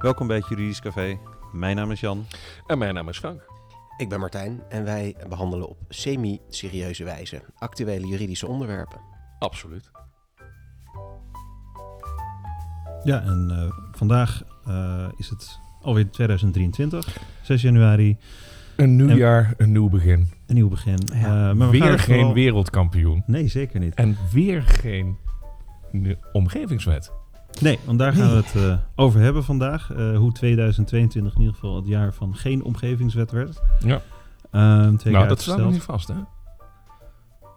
Welkom bij het Juridisch Café. Mijn naam is Jan. En mijn naam is Frank. Ik ben Martijn en wij behandelen op semi-serieuze wijze actuele juridische onderwerpen. Absoluut. Ja, en uh, vandaag uh, is het alweer 2023, 6 januari. Een nieuw en, jaar, een nieuw begin. Een nieuw begin. Ja. Uh, maar weer geen vooral... wereldkampioen. Nee, zeker niet. En weer geen omgevingswet. Nee, want daar gaan we het uh, over hebben vandaag. Uh, hoe 2022 in ieder geval het jaar van geen omgevingswet werd. Ja. Uh, nou, dat staat nog niet vast, hè?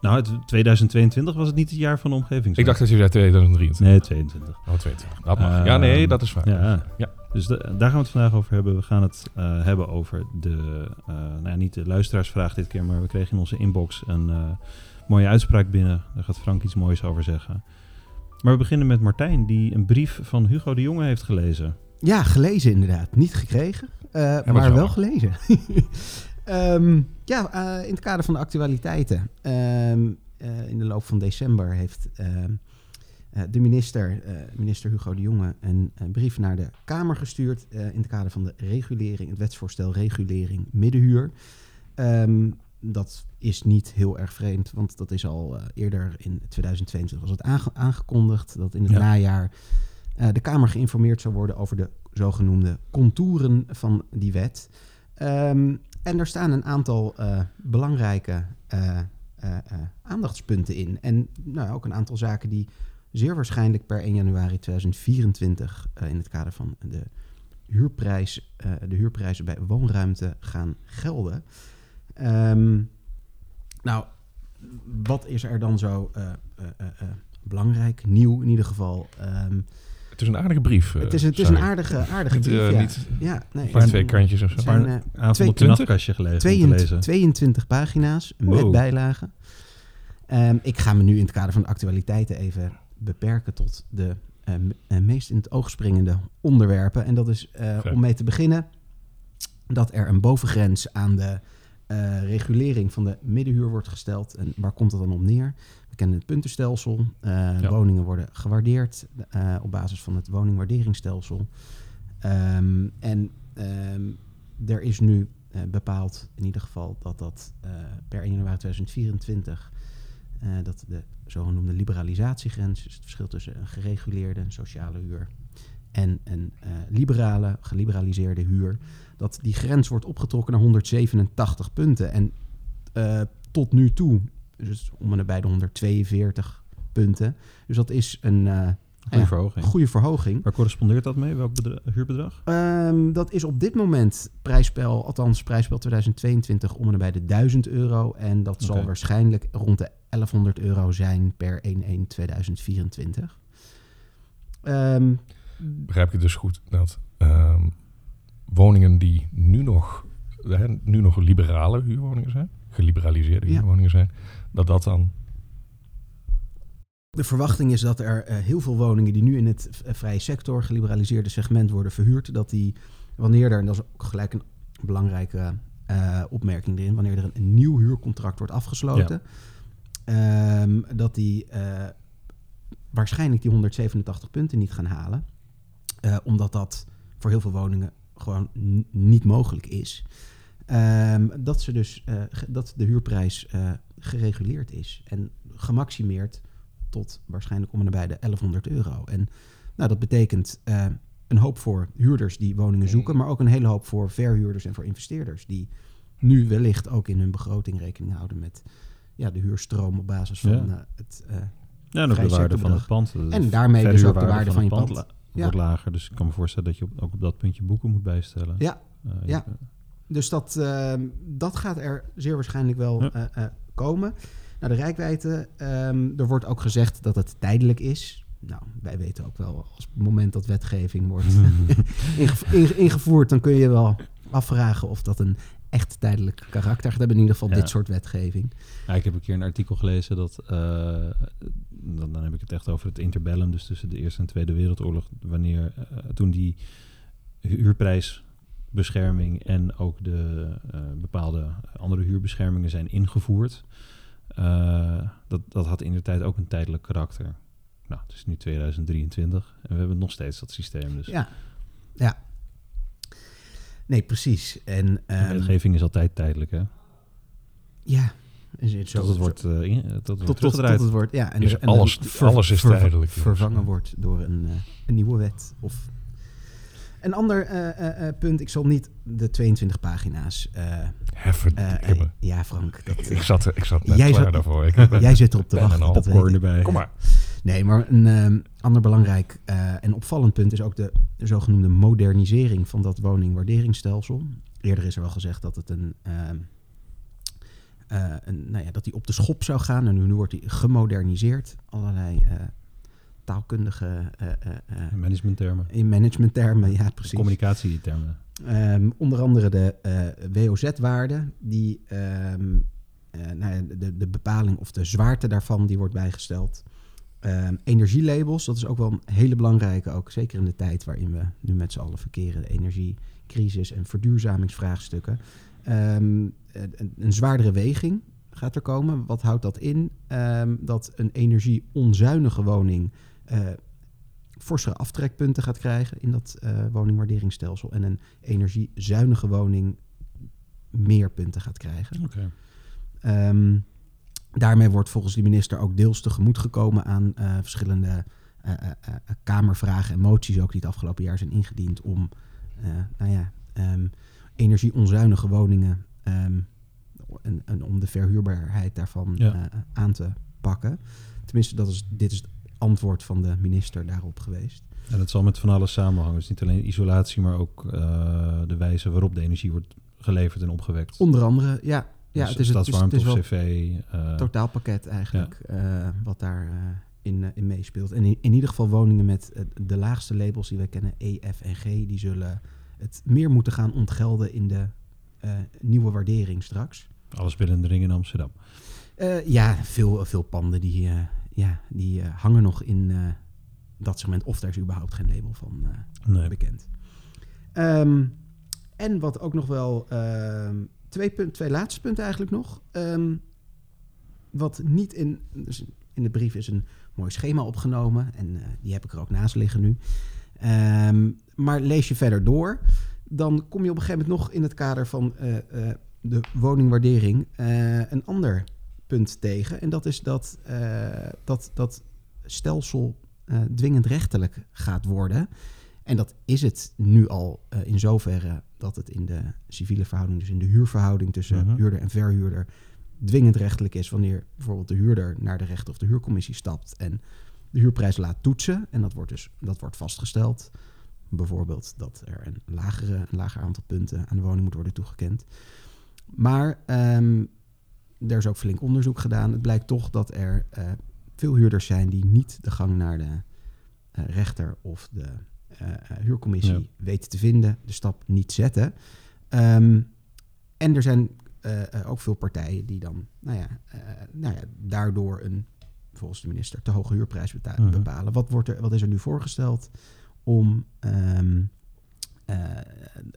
Nou, het, 2022 was het niet het jaar van de omgevingswet. Ik dacht dat je zei 2023. Nee, 22. Oh, 22. Dat mag. ja, nee, dat is waar. Ja. ja. Dus de, daar gaan we het vandaag over hebben. We gaan het uh, hebben over de, nou ja, niet de luisteraarsvraag dit keer, maar we kregen in onze inbox een mooie uitspraak binnen. Daar gaat Frank iets moois over zeggen. Maar we beginnen met Martijn, die een brief van Hugo de Jonge heeft gelezen. Ja, gelezen inderdaad. Niet gekregen, uh, maar wel gelezen. um, ja, uh, in het kader van de actualiteiten. Um, uh, in de loop van december heeft ehm, de minister, minister Hugo de Jonge, een, een, brief naar de Kamer gestuurd. in het kader van de regulering, het wetsvoorstel regulering middenhuur. Um, dat is niet heel erg vreemd, want dat is al uh, eerder in 2022 was het aange aangekondigd dat in het ja. najaar uh, de Kamer geïnformeerd zou worden over de zogenoemde contouren van die wet. Um, en er staan een aantal uh, belangrijke aandachtspunten in. En nou, ook een aantal zaken die zeer waarschijnlijk per 1 januari 2024 in het kader van de, huurprijs, de huurprijzen bij woonruimte gaan gelden. Um, nou, wat is er dan zo uh, uh, uh, belangrijk, nieuw in ieder geval? Um, het is een aardige brief. het is, het is een aardige, aardige brief, ja. Niet ja, nee, maar twee kantjes of zo. Zijn, uh, avond nachtkastje gelezen 22, 22 pagina's wow. met bijlagen. Um, ik ga me nu in het kader van de actualiteiten even beperken tot de meest in het oog springende onderwerpen. En dat is om mee te beginnen dat er een bovengrens aan de uh, regulering van de middenhuur wordt gesteld. En waar komt dat dan op neer? We kennen het puntenstelsel. Uh, ja. Woningen worden gewaardeerd uh, op basis van het woningwaarderingsstelsel. Um, en um, er is nu bepaald, in ieder geval, dat dat per 1 januari 2024 dat de zogenoemde liberalisatiegrens, dus het verschil tussen een gereguleerde sociale huur en een liberale, geliberaliseerde huur, dat die grens wordt opgetrokken naar 187 punten. En uh, tot nu toe, dus om en bij de 142 punten. Dus dat is een uh, goede, ja, verhoging. goede verhoging. Waar correspondeert dat mee? Welk huurbedrag? Um, dat is op dit moment prijsspel, althans prijsspel 2022, om en bij de 1000 euro. En dat okay. zal waarschijnlijk rond de 1100 euro zijn per 1-1-2024. Um, Begrijp je dus goed dat um, woningen die nu nog, hè, nu nog liberale huurwoningen zijn, geliberaliseerde huurwoningen zijn, dat dat dan. De verwachting is dat er uh, heel veel woningen die nu in het vrije sector, geliberaliseerde segment worden verhuurd, dat die wanneer er, en dat is ook gelijk een belangrijke uh, opmerking erin, wanneer er een, een, nieuw huurcontract wordt afgesloten, ja. um, dat die uh, waarschijnlijk die 187 punten niet gaan halen. omdat dat voor heel veel woningen gewoon niet mogelijk is. Um, dat, ze dus, uh, dat de huurprijs uh, gereguleerd is en gemaximeerd tot waarschijnlijk om en nabij de 1100 euro. En nou, dat betekent uh, een hoop voor huurders die woningen zoeken, maar ook een hele hoop voor verhuurders en voor investeerders die nu wellicht ook in hun begroting rekening houden met ja, de huurstroom op basis van ja. het. ja, en ook de waarde van het pand. En daarmee dus ook de waarde van, van je pand. pand ja. wordt lager. Dus ik kan me voorstellen dat je op, ook op dat puntje boeken moet bijstellen. Ja, uh, ja. dus dat, uh, dat gaat er zeer waarschijnlijk wel ja. uh, komen. Nou, de rijkwijde, um, er wordt ook gezegd dat het tijdelijk is. Nou, wij weten ook wel, als het moment dat wetgeving wordt ingevoerd, dan kun je wel afvragen of dat een echt tijdelijk karakter hebben. In ieder geval ja. dit soort wetgeving. Ja, ik heb een keer een artikel gelezen dat... Uh, dan, dan, heb ik het echt over het interbellum. Dus tussen de Eerste en Tweede Wereldoorlog. Wanneer uh, toen die huurprijsbescherming... en ook de uh, bepaalde andere huurbeschermingen zijn ingevoerd. dat, dat had in de tijd ook een tijdelijk karakter. Nou, het is nu 2023 en we hebben nog steeds dat systeem. Dus. Ja, ja. Nee, precies. En, De ehm, wetgeving is altijd tijdelijk, hè? ja. Is het zo, Tot het wordt, eh, in- tot het wordt tot, het wordt, ja. En, Is er- en alles- alles is tijdelijk, jongens. Vervangen wordt door een, eh, een nieuwe wet. Of een ander eh, eh, eh, punt. Ik zal niet de 22 pagina's. eh, ja, Frank. Dat, Ik zat, ik zat net Jij klaar zat- daarvoor. Ik heb jij zit erop te wachten. Dat erbij. Kom maar. Nee, maar een ehm, ander belangrijk eh, en opvallend punt is ook de, zogenoemde modernisering van dat woningwaarderingsstelsel. Eerder is er wel gezegd dat het een, ehm, eh, een nou ja, dat die op de schop zou gaan en nu, wordt die gemoderniseerd. Allerlei eh, taalkundige Managementtermen. in managementtermen, ja precies. Communicatietermen. Ehm, onder andere de WOZ-waarde, die nou ja, de, de bepaling of de zwaarte daarvan, die wordt bijgesteld. Ehm, energielabels, dat is ook wel een hele belangrijke, ook zeker in de tijd waarin we nu met z'n allen verkeren, de energiecrisis en verduurzamingsvraagstukken. Ehm, een, een zwaardere weging gaat er komen. Wat houdt dat in? Ehm, dat een energieonzuinige woning eh forsere aftrekpunten gaat krijgen in dat eh, woningwaarderingsstelsel. En een energiezuinige woning meer punten gaat krijgen. Oké. Daarmee wordt volgens de minister ook deels tegemoet gekomen aan eh, verschillende eh, eh, kamervragen en moties ook die het afgelopen jaar zijn ingediend om nou ja, ehm, energieonzuinige woningen ehm, en, en om de verhuurbaarheid daarvan Ja. aan te pakken. Tenminste, dat is, dit is het antwoord van de minister daarop geweest. En het zal met van alles samenhangen. Dus niet alleen isolatie, maar ook de wijze waarop de energie wordt geleverd en opgewekt. Onder andere, ja. Ja, Dus het is, het, is, het is cv. eh, een totaalpakket eigenlijk eh, wat daar eh, in, in meespeelt. En in, in ieder geval woningen met de laagste labels die wij kennen, E, F en G, die zullen het meer moeten gaan ontgelden in de nieuwe waardering straks. alles binnen de ring in Amsterdam. Ja, veel, veel panden die, ja, die hangen nog in dat segment. Of daar is überhaupt geen label van Nee. bekend. Ehm, en wat ook nog wel... twee, punt, twee laatste punten eigenlijk nog. Ehm, wat niet in... Dus in de brief is een mooi schema opgenomen. En eh, die heb ik er ook naast liggen nu. Ehm, maar lees je verder door... dan kom je op een gegeven moment nog in het kader van eh, eh, de woningwaardering... een ander punt tegen. En dat is dat dat, dat stelsel dwingend rechtelijk gaat worden... En dat is het nu al eh, in zoverre dat het in de civiele verhouding, dus in de huurverhouding tussen Mhm. huurder en verhuurder, dwingend rechtelijk is wanneer bijvoorbeeld de huurder naar de rechter of de huurcommissie stapt en de huurprijs laat toetsen. En dat wordt dus dat wordt vastgesteld. Bijvoorbeeld dat er een, lagere, een lager aantal punten aan de woning moet worden toegekend. Maar ehm, er is ook flink onderzoek gedaan. Het blijkt toch dat er eh, veel huurders zijn die niet de gang naar de eh, rechter of de huurcommissie Ja. weten te vinden, de stap niet zetten. Ehm, en er zijn eh, eh, ook veel partijen die dan, nou ja, eh, nou ja, daardoor een, volgens de minister, te hoge huurprijs beta- Mhm. bepalen. Wat, wordt er, wat is er nu voorgesteld om ehm, eh,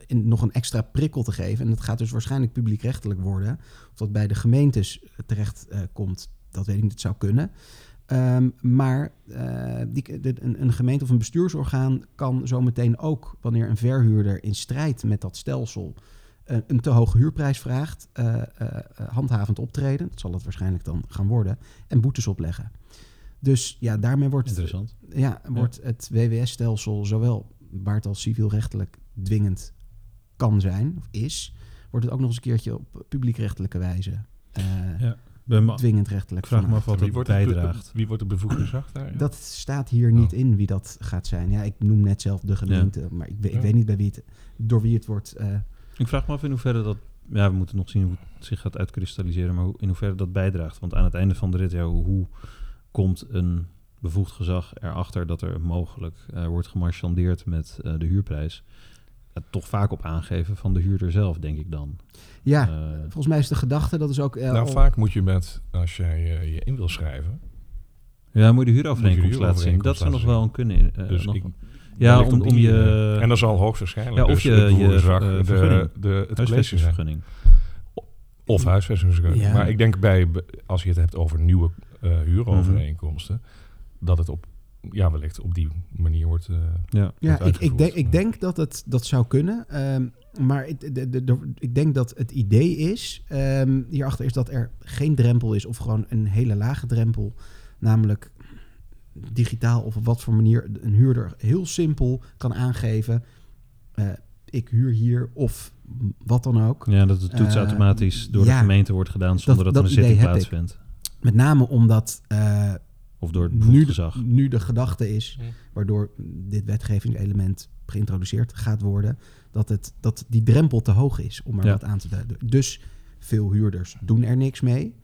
in, nog een extra prikkel te geven? En dat gaat dus waarschijnlijk publiekrechtelijk worden. Of dat bij de gemeentes terecht eh, komt, dat weet ik niet, het zou kunnen. Ehm, maar eh, die, de- een, een gemeente of een bestuursorgaan kan zometeen ook, wanneer een verhuurder in strijd met dat stelsel eh, een te hoge huurprijs vraagt, eh, handhavend optreden. Dat zal het waarschijnlijk dan gaan worden. En boetes opleggen. Dus ja, daarmee wordt, Interessant. ja, wordt het WWS-stelsel zowel waar het al civielrechtelijk dwingend kan zijn, of is, wordt het ook nog eens een keertje op publiekrechtelijke wijze Ja. Dwingend rechtelijk ik vraag me af wat be- bijdraagt. wie wordt de bevoegde zacht daar? ja? Dat staat hier niet Oh. in wie dat gaat zijn. Ja, ik noem net zelf de gemeente, maar ik, weet- ik Ja. weet niet bij wie het, door wie het wordt. eh, Ik vraag me af in hoeverre dat... Ja, we moeten nog zien hoe het zich gaat uitkristalliseren. Maar hoe, in hoeverre dat bijdraagt. Want aan het einde van de rit, ja, hoe, hoe komt een bevoegd gezag erachter dat er mogelijk eh, wordt gemarchandeerd met eh, de huurprijs? Toch vaak op aangeven van de huurder zelf, denk ik dan. ja, Eh, volgens mij is de gedachte dat is ook. eh, nou, vaak moet je met, als jij eh, je in wil schrijven, ja, moet je de huurovereenkomst de laten zien. Dat zou nog wel een kunnen. Dus nog ik- een- ja, om, om die, je en dat zal hoogstwaarschijnlijk Ja, of dus je- het je, de, de, het huisvestingsvergunning. Of huisvestingsvergunning. Ja. Maar ik denk bij, als je het hebt over nieuwe huurovereenkomsten, dat het op ja, wellicht op die manier wordt. Uh, ja, ja ik, ik, denk, ik denk dat het dat zou kunnen. Um, maar ik, de, de, de, ik denk dat het idee is, um, hierachter is dat er geen drempel is of gewoon een hele lage drempel. Namelijk digitaal of op wat voor manier een huurder heel simpel kan aangeven. Uh, ik huur hier of wat dan ook. Ja, dat de toets uh, automatisch door de gemeente wordt gedaan zonder dat, dat, er een zitting plaatsvindt. Met name omdat uh, of door het nu, gezag. nu de gedachte is, waardoor dit wetgevingselement geïntroduceerd gaat worden, dat, het, dat die drempel te hoog is om er wat aan te duiden. Dus veel huurders doen er niks mee.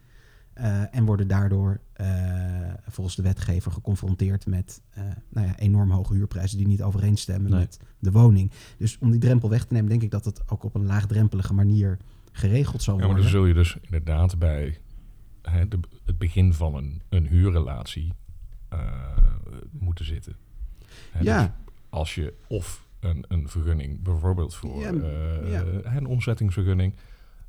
Uh, en worden daardoor uh, volgens de wetgever geconfronteerd met uh, nou ja, enorm hoge huurprijzen die niet overeenstemmen nee. met de woning. Dus om die drempel weg te nemen, denk ik dat het ook op een laagdrempelige manier geregeld zal worden. Ja, maar dan zul je dus inderdaad bij hè, de, het begin van een, een huurrelatie moeten zitten. Hè, ja. Dus als je of een, een vergunning, bijvoorbeeld voor ja, ja. een omzettingsvergunning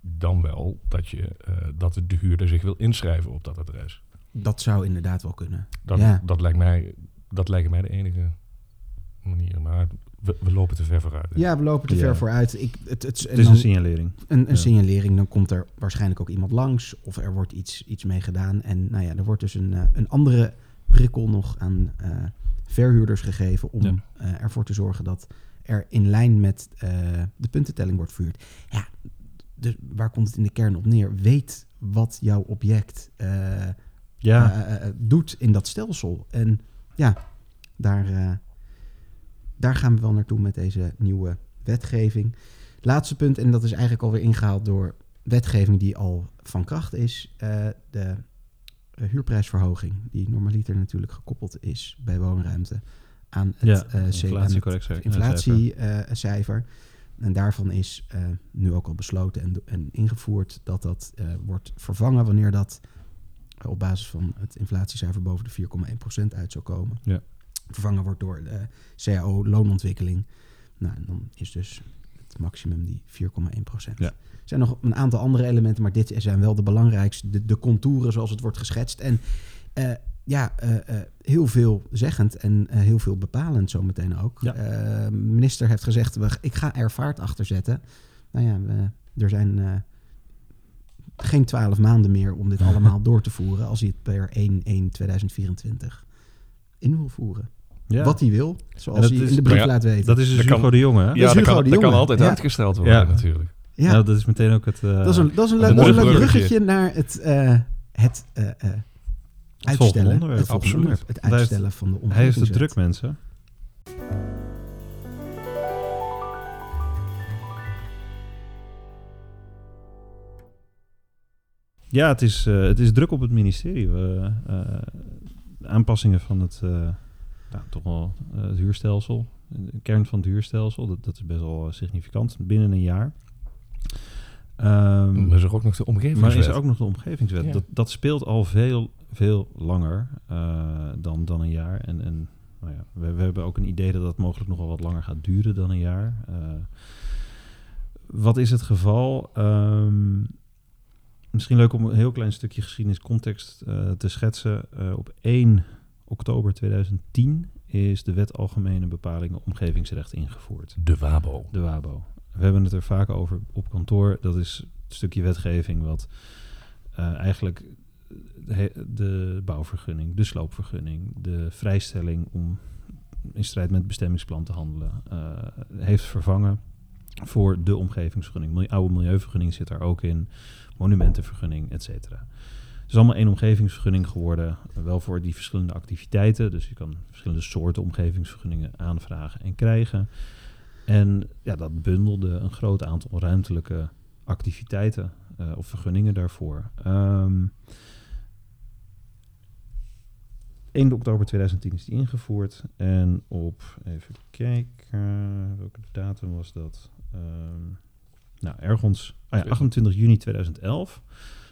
dan wel dat, je, uh, dat de huurder zich wil inschrijven op dat adres. Dat zou inderdaad wel kunnen. Dat, ja. dat, lijkt, mij, dat lijkt mij de enige manier. Maar we, we lopen te ver vooruit. Hè? Ja, we lopen te ja. ver vooruit. Ik, het, het, het is een signalering. Een, een ja. signalering, dan komt er waarschijnlijk ook iemand langs of er wordt iets, iets mee gedaan. En nou ja, er wordt dus een, uh, een andere prikkel nog aan uh, verhuurders gegeven om ja. uh, ervoor te zorgen dat er in lijn met de puntentelling wordt verhuurd. Ja, dus waar komt het in de kern op neer? Weet wat jouw object uh, ja. uh, uh, doet in dat stelsel. En ja, daar, daar gaan we wel naartoe met deze nieuwe wetgeving. Laatste punt, en dat is eigenlijk alweer ingehaald door wetgeving die al van kracht is. de huurprijsverhoging, die normaliter natuurlijk gekoppeld is bij woonruimte aan het ja, inflatiecijfer. inflatiecijfer. En daarvan is uh, nu ook al besloten en, en ingevoerd dat dat uh, wordt vervangen wanneer dat uh, op basis van het inflatiecijfer boven de 4,1% uit zou komen. Ja. Vervangen wordt door de CAO-loonontwikkeling. Nou, en dan is dus het maximum die 4,1%. Ja. Er zijn nog een aantal andere elementen, maar dit zijn wel de belangrijkste. De, de contouren zoals het wordt geschetst. En ja, uh, uh, heel veel zeggend en heel veel bepalend zometeen ook. Ja. minister heeft gezegd, we, ik ga er vaart achter zetten. Nou ja, we, er zijn geen twaalf maanden meer om dit allemaal door te voeren... als hij het per 1-1-2024 in wil voeren. Ja. Wat hij wil, zoals hij in de brief ja, laat weten. Dat is dus Dat Hugo kan- de Jonge, hè? Ja, dat Hugo kan, de dat kan altijd Ja. uitgesteld worden Ja. natuurlijk. ja, Nou, dat is meteen ook het... eh, dat is een, dat is een leuk, bruggetje. bruggetje naar het, eh, het eh, uitstellen. onderwerp. Het volgende Absoluut. onderwerp. Het Hij heeft- uitstellen van de Hij heeft het druk, mensen. Ja, het is, eh, het is druk op het ministerie. We, eh, aanpassingen van het, eh, nou, toch wel, eh, het huurstelsel. De kern van het huurstelsel, dat, dat is best wel eh, significant. Binnen een jaar. Ehm, Maar is er ook nog de omgeving? maar is er ook nog de omgevingswet? Ja. Dat, dat speelt al veel, veel langer eh, dan, dan een jaar. En, en nou ja, we, we hebben ook een idee dat dat mogelijk nog wel wat langer gaat duren dan een jaar. Eh, wat is het geval? Ehm, misschien leuk om een heel klein stukje geschiedeniscontext eh, te schetsen. Eh, op 1 oktober 2010 is de wet Algemene Bepalingen Omgevingsrecht ingevoerd. De WABO. De WABO. We hebben het er vaak over op kantoor. Dat is het stukje wetgeving wat eh, eigenlijk de, bouwvergunning, de sloopvergunning, de vrijstelling om in strijd met het bestemmingsplan te handelen, heeft vervangen voor de omgevingsvergunning. Oude milieuvergunning zit daar ook in, monumentenvergunning, et cetera. Het is allemaal één omgevingsvergunning geworden, wel voor die verschillende activiteiten. Dus je kan verschillende soorten omgevingsvergunningen aanvragen en krijgen. En ja, dat bundelde een groot aantal ruimtelijke activiteiten eh, of vergunningen daarvoor. Ehm 1 oktober 2010 is die ingevoerd. En op, even kijken, welke datum was dat? Ehm, nou, ergens, ah ja, 28 juni 2011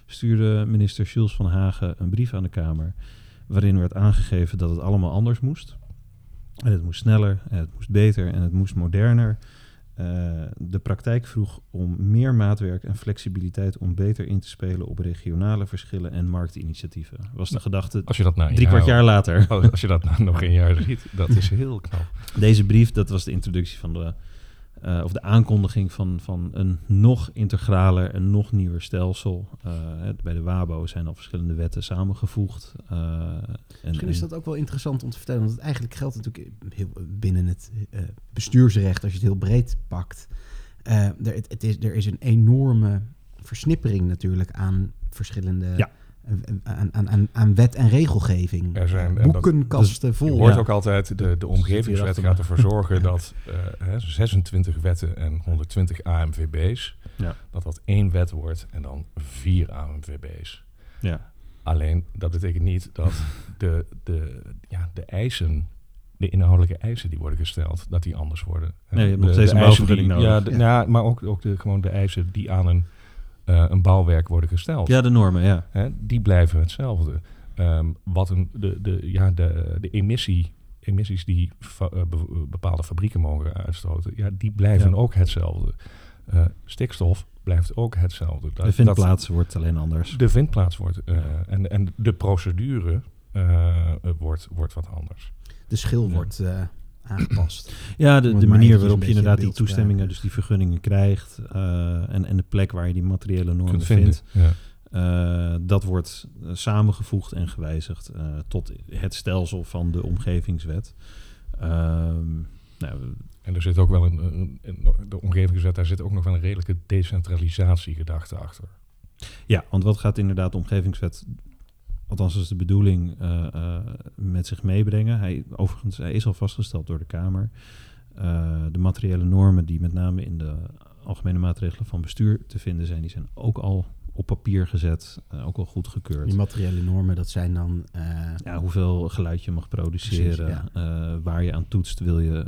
stuurde minister Jules van Hagen een brief aan de Kamer. Waarin werd aangegeven dat het allemaal anders moest. En het moest sneller, en het moest beter en het moest moderner. de praktijk vroeg om meer maatwerk en flexibiliteit om beter in te spelen op regionale verschillen en marktinitiatieven. Was de gedachte als je dat nou drie kwart jaar later. Als je dat nou nog een jaar ziet, dat is heel knap. Deze brief, dat was de introductie van de uh, of de aankondiging van, van een nog integraler en nog nieuwer stelsel. Uh, bij de WABO zijn al verschillende wetten samengevoegd. Uh, en, Misschien is dat ook wel interessant om te vertellen, want het eigenlijk geldt natuurlijk heel, binnen het bestuursrecht, als je het heel breed pakt. er, het, is, er is een enorme versnippering natuurlijk aan verschillende ja aan, aan, aan wet en regelgeving. Er zijn boekenkasten dus vol. Je hoort ook altijd, de, de omgevingswet gaat ervoor zorgen dat uh, 26 wetten en 120 AMVB's, ja. dat dat één wet wordt en dan vier AMVB's. Ja. Alleen, dat betekent niet dat de, de, ja, de eisen de inhoudelijke eisen die worden gesteld, dat die anders worden. Nee, je hebt nog steeds een bouwvergunning nodig. Ja, de, ja. maar ook, ook de, gewoon de eisen die aan een uh, een bouwwerk worden gesteld. Ja, de normen, ja. Hè, die blijven hetzelfde. Um, wat een, de, de, ja, de, de emissie, emissies die fa uh, bepaalde fabrieken mogen uitstoten, ja, die blijven ja. ook hetzelfde. Uh, stikstof blijft ook hetzelfde. Dat, de vindplaats dat, wordt alleen anders. De vindplaats wordt en, en de procedure wordt, wordt wat anders. De schil wordt aangepast. Ja, de, de manier waarop je inderdaad die toestemmingen, dus die vergunningen krijgt uh, en, en de plek waar je die materiële normen vindt. Ja. Uh, dat wordt uh, samengevoegd en gewijzigd tot het stelsel van de omgevingswet. Ehm, nou, en er zit ook wel een, een, de omgevingswet, daar zit ook nog wel een redelijke decentralisatiegedachte achter. Ja, want wat gaat inderdaad de omgevingswet althans is de bedoeling, uh, uh, met zich meebrengen. Hij, overigens, hij is al vastgesteld door de Kamer. Uh, de materiële normen die met name in de algemene maatregelen van bestuur te vinden zijn, die zijn ook al op papier gezet, ook al goedgekeurd. Die materiële normen, dat zijn dan... ja, hoeveel geluid je mag produceren, precies, waar je aan toetst, wil je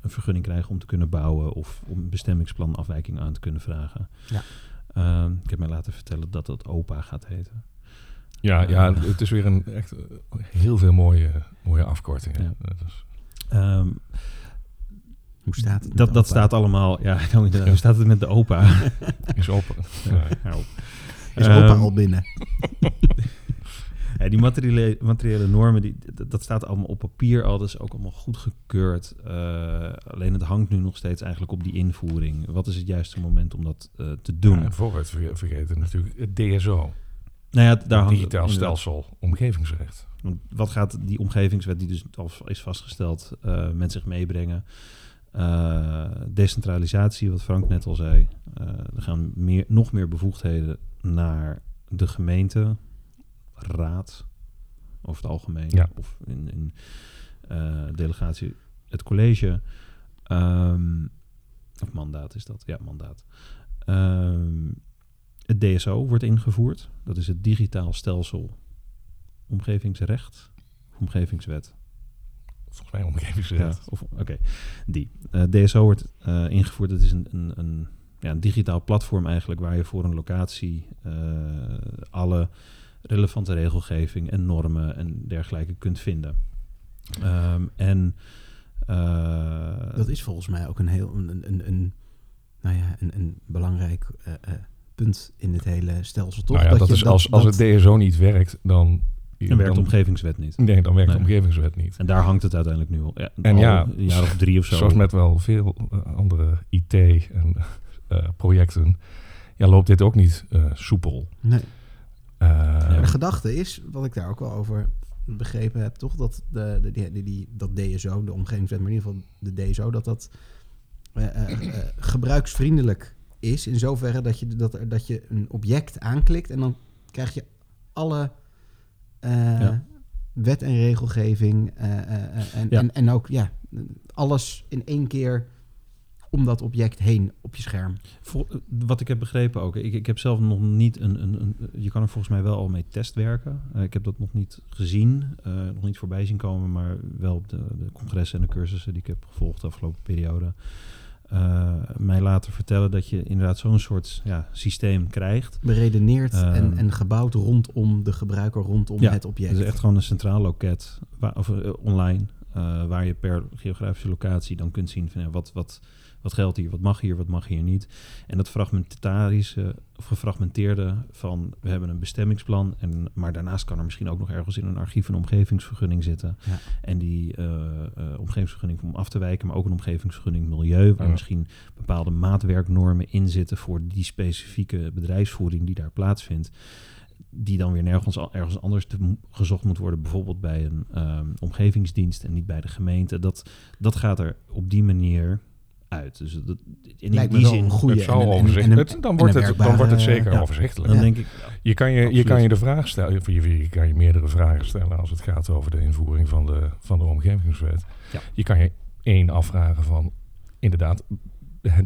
een vergunning krijgen om te kunnen bouwen of om bestemmingsplan afwijking aan te kunnen vragen. Ja. Ehm, ik heb mij laten vertellen dat dat OPA gaat heten. Ja, ja, het is weer een echt eh, heel veel mooie, mooie afkortingen. Ja. Um, hoe staat het? Dat, dat staat allemaal. Ja, hoe staat het met de opa? Is opa. Ja. Is opa um, al binnen? ja, die materiële, materiële normen, die, dat staat allemaal op papier al. Dat is ook allemaal goedgekeurd. Uh, alleen het hangt nu nog steeds eigenlijk op die invoering. Wat is het juiste moment om dat uh, te doen? Ja, en vooruit vergeten natuurlijk het DSO. Nou ja, daar hangt digitaal stelsel omgevingsrecht. Wat gaat die omgevingswet, die dus al is vastgesteld, uh, met zich meebrengen? Uh, decentralisatie, wat Frank net al zei. Uh, er gaan meer, nog meer bevoegdheden naar de gemeente, raad, over het algemeen, ja. of in, in delegatie het college. Um, of mandaat is dat, ja, mandaat. Um, het DSO wordt ingevoerd. Dat is het digitaal stelsel omgevingsrecht, omgevingswet. Volgens mij omgevingsrecht. Ja, Oké, die. Uh, eh, DSO wordt uh, ingevoerd. Dat is een, een, een, ja, een digitaal platform eigenlijk waar je voor een locatie uh, alle relevante regelgeving en normen en dergelijke kunt vinden. Um, en dat is volgens mij ook een heel een, een, een nou ja, een, een belangrijk punt in het hele stelsel, toch? Nou ja, dat, dat is als, als het DSO niet werkt, dan... Dan werkt de omgevingswet niet. Nee, dan werkt de omgevingswet niet. En daar hangt het uiteindelijk nu al. Ja, en ja, een jaar of drie of zo. Zoals met wel veel uh, andere IT en uh, projecten, ja, loopt dit ook niet uh, soepel. Nee. Ja. De gedachte is, wat ik daar ook wel over begrepen heb, toch? Dat, de, de, die, die, dat DSO, de omgevingswet, maar in ieder geval de DSO, dat dat gebruiksvriendelijk is in zoverre dat je, dat, dat je een object aanklikt en dan krijg je alle uh, wet en regelgeving uh, uh, en, en, en ook ja, alles in één keer om dat object heen op je scherm. Voor, wat ik heb begrepen ook. Ik, ik heb zelf nog niet een, een, een, Je kan er volgens mij wel al mee testwerken. Ik heb dat nog niet gezien, nog niet voorbij zien komen, maar wel op de, de congressen en de cursussen die ik heb gevolgd de afgelopen periode uh, mij laten vertellen dat je inderdaad zo'n soort ja, systeem krijgt. Beredeneerd en, ehm, en gebouwd rondom de gebruiker, rondom het object. Het is echt gewoon een centraal loket, waar, of uh, online, waar je per geografische locatie dan kunt zien van ja, wat, wat, wat geldt hier, wat mag hier, wat mag hier niet. En dat fragmentarische of gefragmenteerde van we hebben een bestemmingsplan, en, maar daarnaast kan er misschien ook nog ergens in een archief een omgevingsvergunning zitten. Ja. En die uh, uh, omgevingsvergunning om af te wijken, maar ook een omgevingsvergunning milieu, waar misschien bepaalde maatwerknormen in zitten voor die specifieke bedrijfsvoering die daar plaatsvindt die dan weer nergens ergens anders te, gezocht moet worden, bijvoorbeeld bij een um, omgevingsdienst en niet bij de gemeente. Dat, dat gaat er op die manier uit. Dus dat, in Lijkt die zin goede en, dan wordt het dan wordt het zeker ja, overzichtelijk. Dan denk ik, je kan je, je kan je de vraag stellen, of je, je kan je meerdere vragen stellen als het gaat over de invoering van de, van de omgevingswet. Ja. Je kan je één afvragen van inderdaad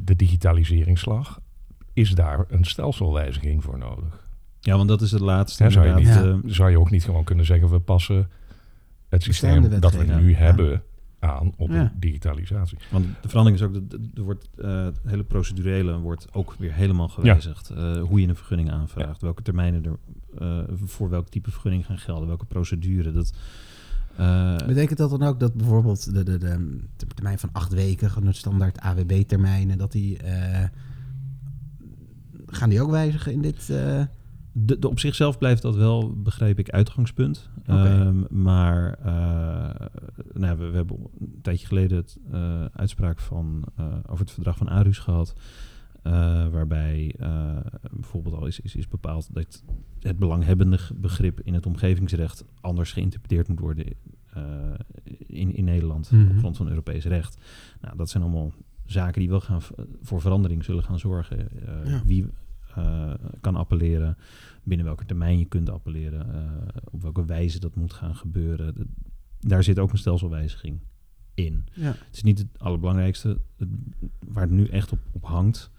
de digitaliseringsslag. Is daar een stelselwijziging voor nodig? Ja, want dat is het laatste. zou, je niet, uh, zou je ook niet gewoon kunnen zeggen, we passen het systeem dat we nu hebben aan op de digitalisatie. Want de verandering is ook, dat er wordt, uh, het hele procedurele wordt ook weer helemaal gewijzigd. Uh, hoe je een vergunning aanvraagt, welke termijnen er uh, voor welk type vergunning gaan gelden, welke procedure. Dat, Betekent dat dan ook dat bijvoorbeeld de, de, de, de termijn van acht weken, gewoon het standaard AWB-termijnen, dat die gaan die ook wijzigen in dit? De, de, op zichzelf blijft dat wel, begreep ik, uitgangspunt. Ehm, maar uh, nou, we, we, hebben een tijdje geleden het uh, uitspraak van, uh, over het verdrag van Arus gehad. waarbij bijvoorbeeld al is, is, is bepaald dat het belanghebbende begrip in het omgevingsrecht anders geïnterpreteerd moet worden in, in Nederland mm -hmm. op grond van Europees recht. Nou, dat zijn allemaal zaken die wel gaan voor verandering zullen gaan zorgen. Ja. Wie uh, kan appelleren, binnen welke termijn je kunt appelleren, uh, op welke wijze dat moet gaan gebeuren. daar zit ook een stelselwijziging in. Ja. Het is niet het allerbelangrijkste. Het, waar het nu echt op, op hangt.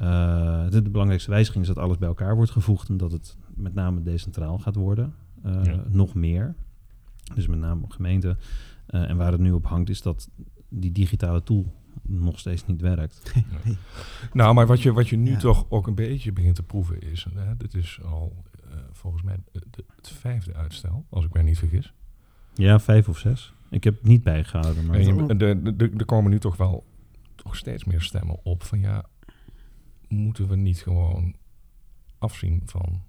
Uh, de, de, belangrijkste wijziging is dat alles bij elkaar wordt gevoegd en dat het met name decentraal gaat worden. Ja. Nog meer. Dus met name gemeente. en waar het nu op hangt is dat die digitale tool nog steeds niet werkt. Nou, maar wat je, wat je nu toch ook een beetje begint te proeven is... Hè, dit is al uh, volgens mij het vijfde uitstel, als ik mij niet vergis. Ja, vijf of zes. Ik heb het niet bijgehouden. Maar er komen nu toch wel toch steeds meer stemmen op van ja, moeten we niet gewoon afzien van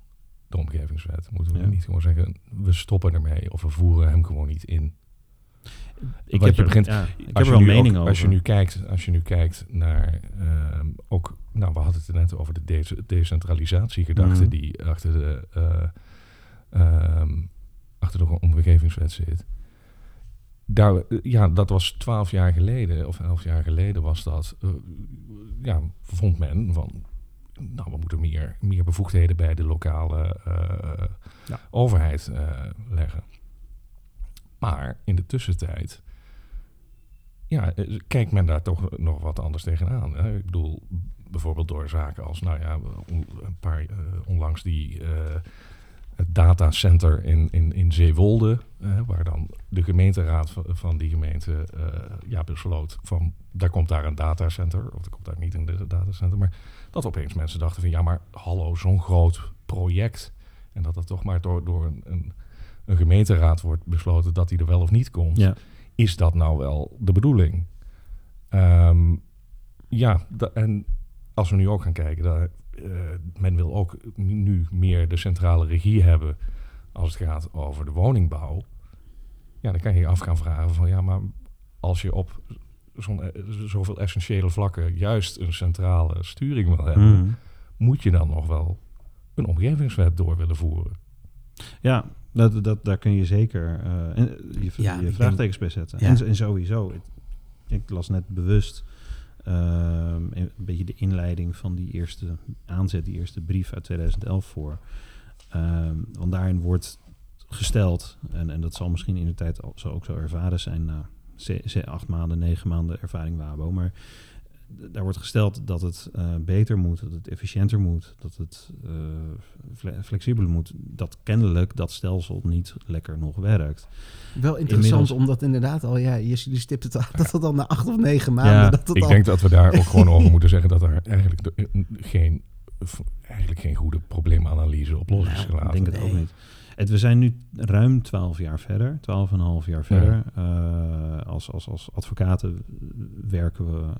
de omgevingswet? Moeten we niet gewoon zeggen, we stoppen ermee of we voeren hem gewoon niet in? Ik heb, er, begint, ja, ik heb er wel mening over. Als je nu kijkt, als je nu kijkt naar uh, ook, nou, we hadden het net over de de decentralisatiegedachte mm. die achter de, uh, um, achter de omgevingswet zit. Daar, ja, dat was twaalf jaar geleden of elf jaar geleden was dat. Uh, ja, vond men van, nou, we moeten meer, meer bevoegdheden bij de lokale ja. overheid leggen. Maar in de tussentijd ja, eh, kijkt men daar toch nog wat anders tegenaan. Ik bedoel, bijvoorbeeld door zaken als, nou ja, een paar uh, onlangs die uh, het datacenter in, in, in Zeewolde, waar dan de gemeenteraad van, van die gemeente ja, besloot van, daar komt daar een datacenter, of er komt daar niet een datacenter, maar dat opeens mensen dachten van, ja, maar hallo, zo'n groot project, en dat dat toch maar door, door een, een een gemeenteraad wordt besloten dat hij er wel of niet komt. Ja. Is dat nou wel de bedoeling? Um, ja, en als we nu ook gaan kijken, dat, uh, men wil ook nu meer de centrale regie hebben als het gaat over de woningbouw. Ja, dan kan je je af gaan vragen van ja, maar als je op zo'n, eh, zoveel essentiële vlakken juist een centrale sturing wil hebben, mm. moet je dan nog wel een omgevingswet door willen voeren? Ja, dat, dat, daar kun je zeker uh, je, ja, je vraagtekens bij zetten. Ja. En, en, sowieso, ik, ik, las net bewust uh, een beetje de inleiding van die eerste aanzet, die eerste brief uit 2011 voor. Uh, want daarin wordt gesteld, en, en dat zal misschien in de tijd zo ook zo ervaren zijn na acht maanden, negen maanden ervaring WABO, maar daar wordt gesteld dat het uh, beter moet, dat het efficiënter moet, dat het uh, flexibeler moet. Dat kennelijk dat stelsel niet lekker nog werkt. Wel interessant, Inmiddels... omdat inderdaad al, ja, je, stipt het dat het dan na acht of negen maanden... Ja, dat het ik denk dat we daar ook gewoon over moeten zeggen dat er eigenlijk geen, eigenlijk geen goede probleemanalyse op los is gelaten. Ik denk het ook niet. Het, we zijn nu ruim 12 jaar verder, 12,5 jaar verder. als, als, als advocaten werken we,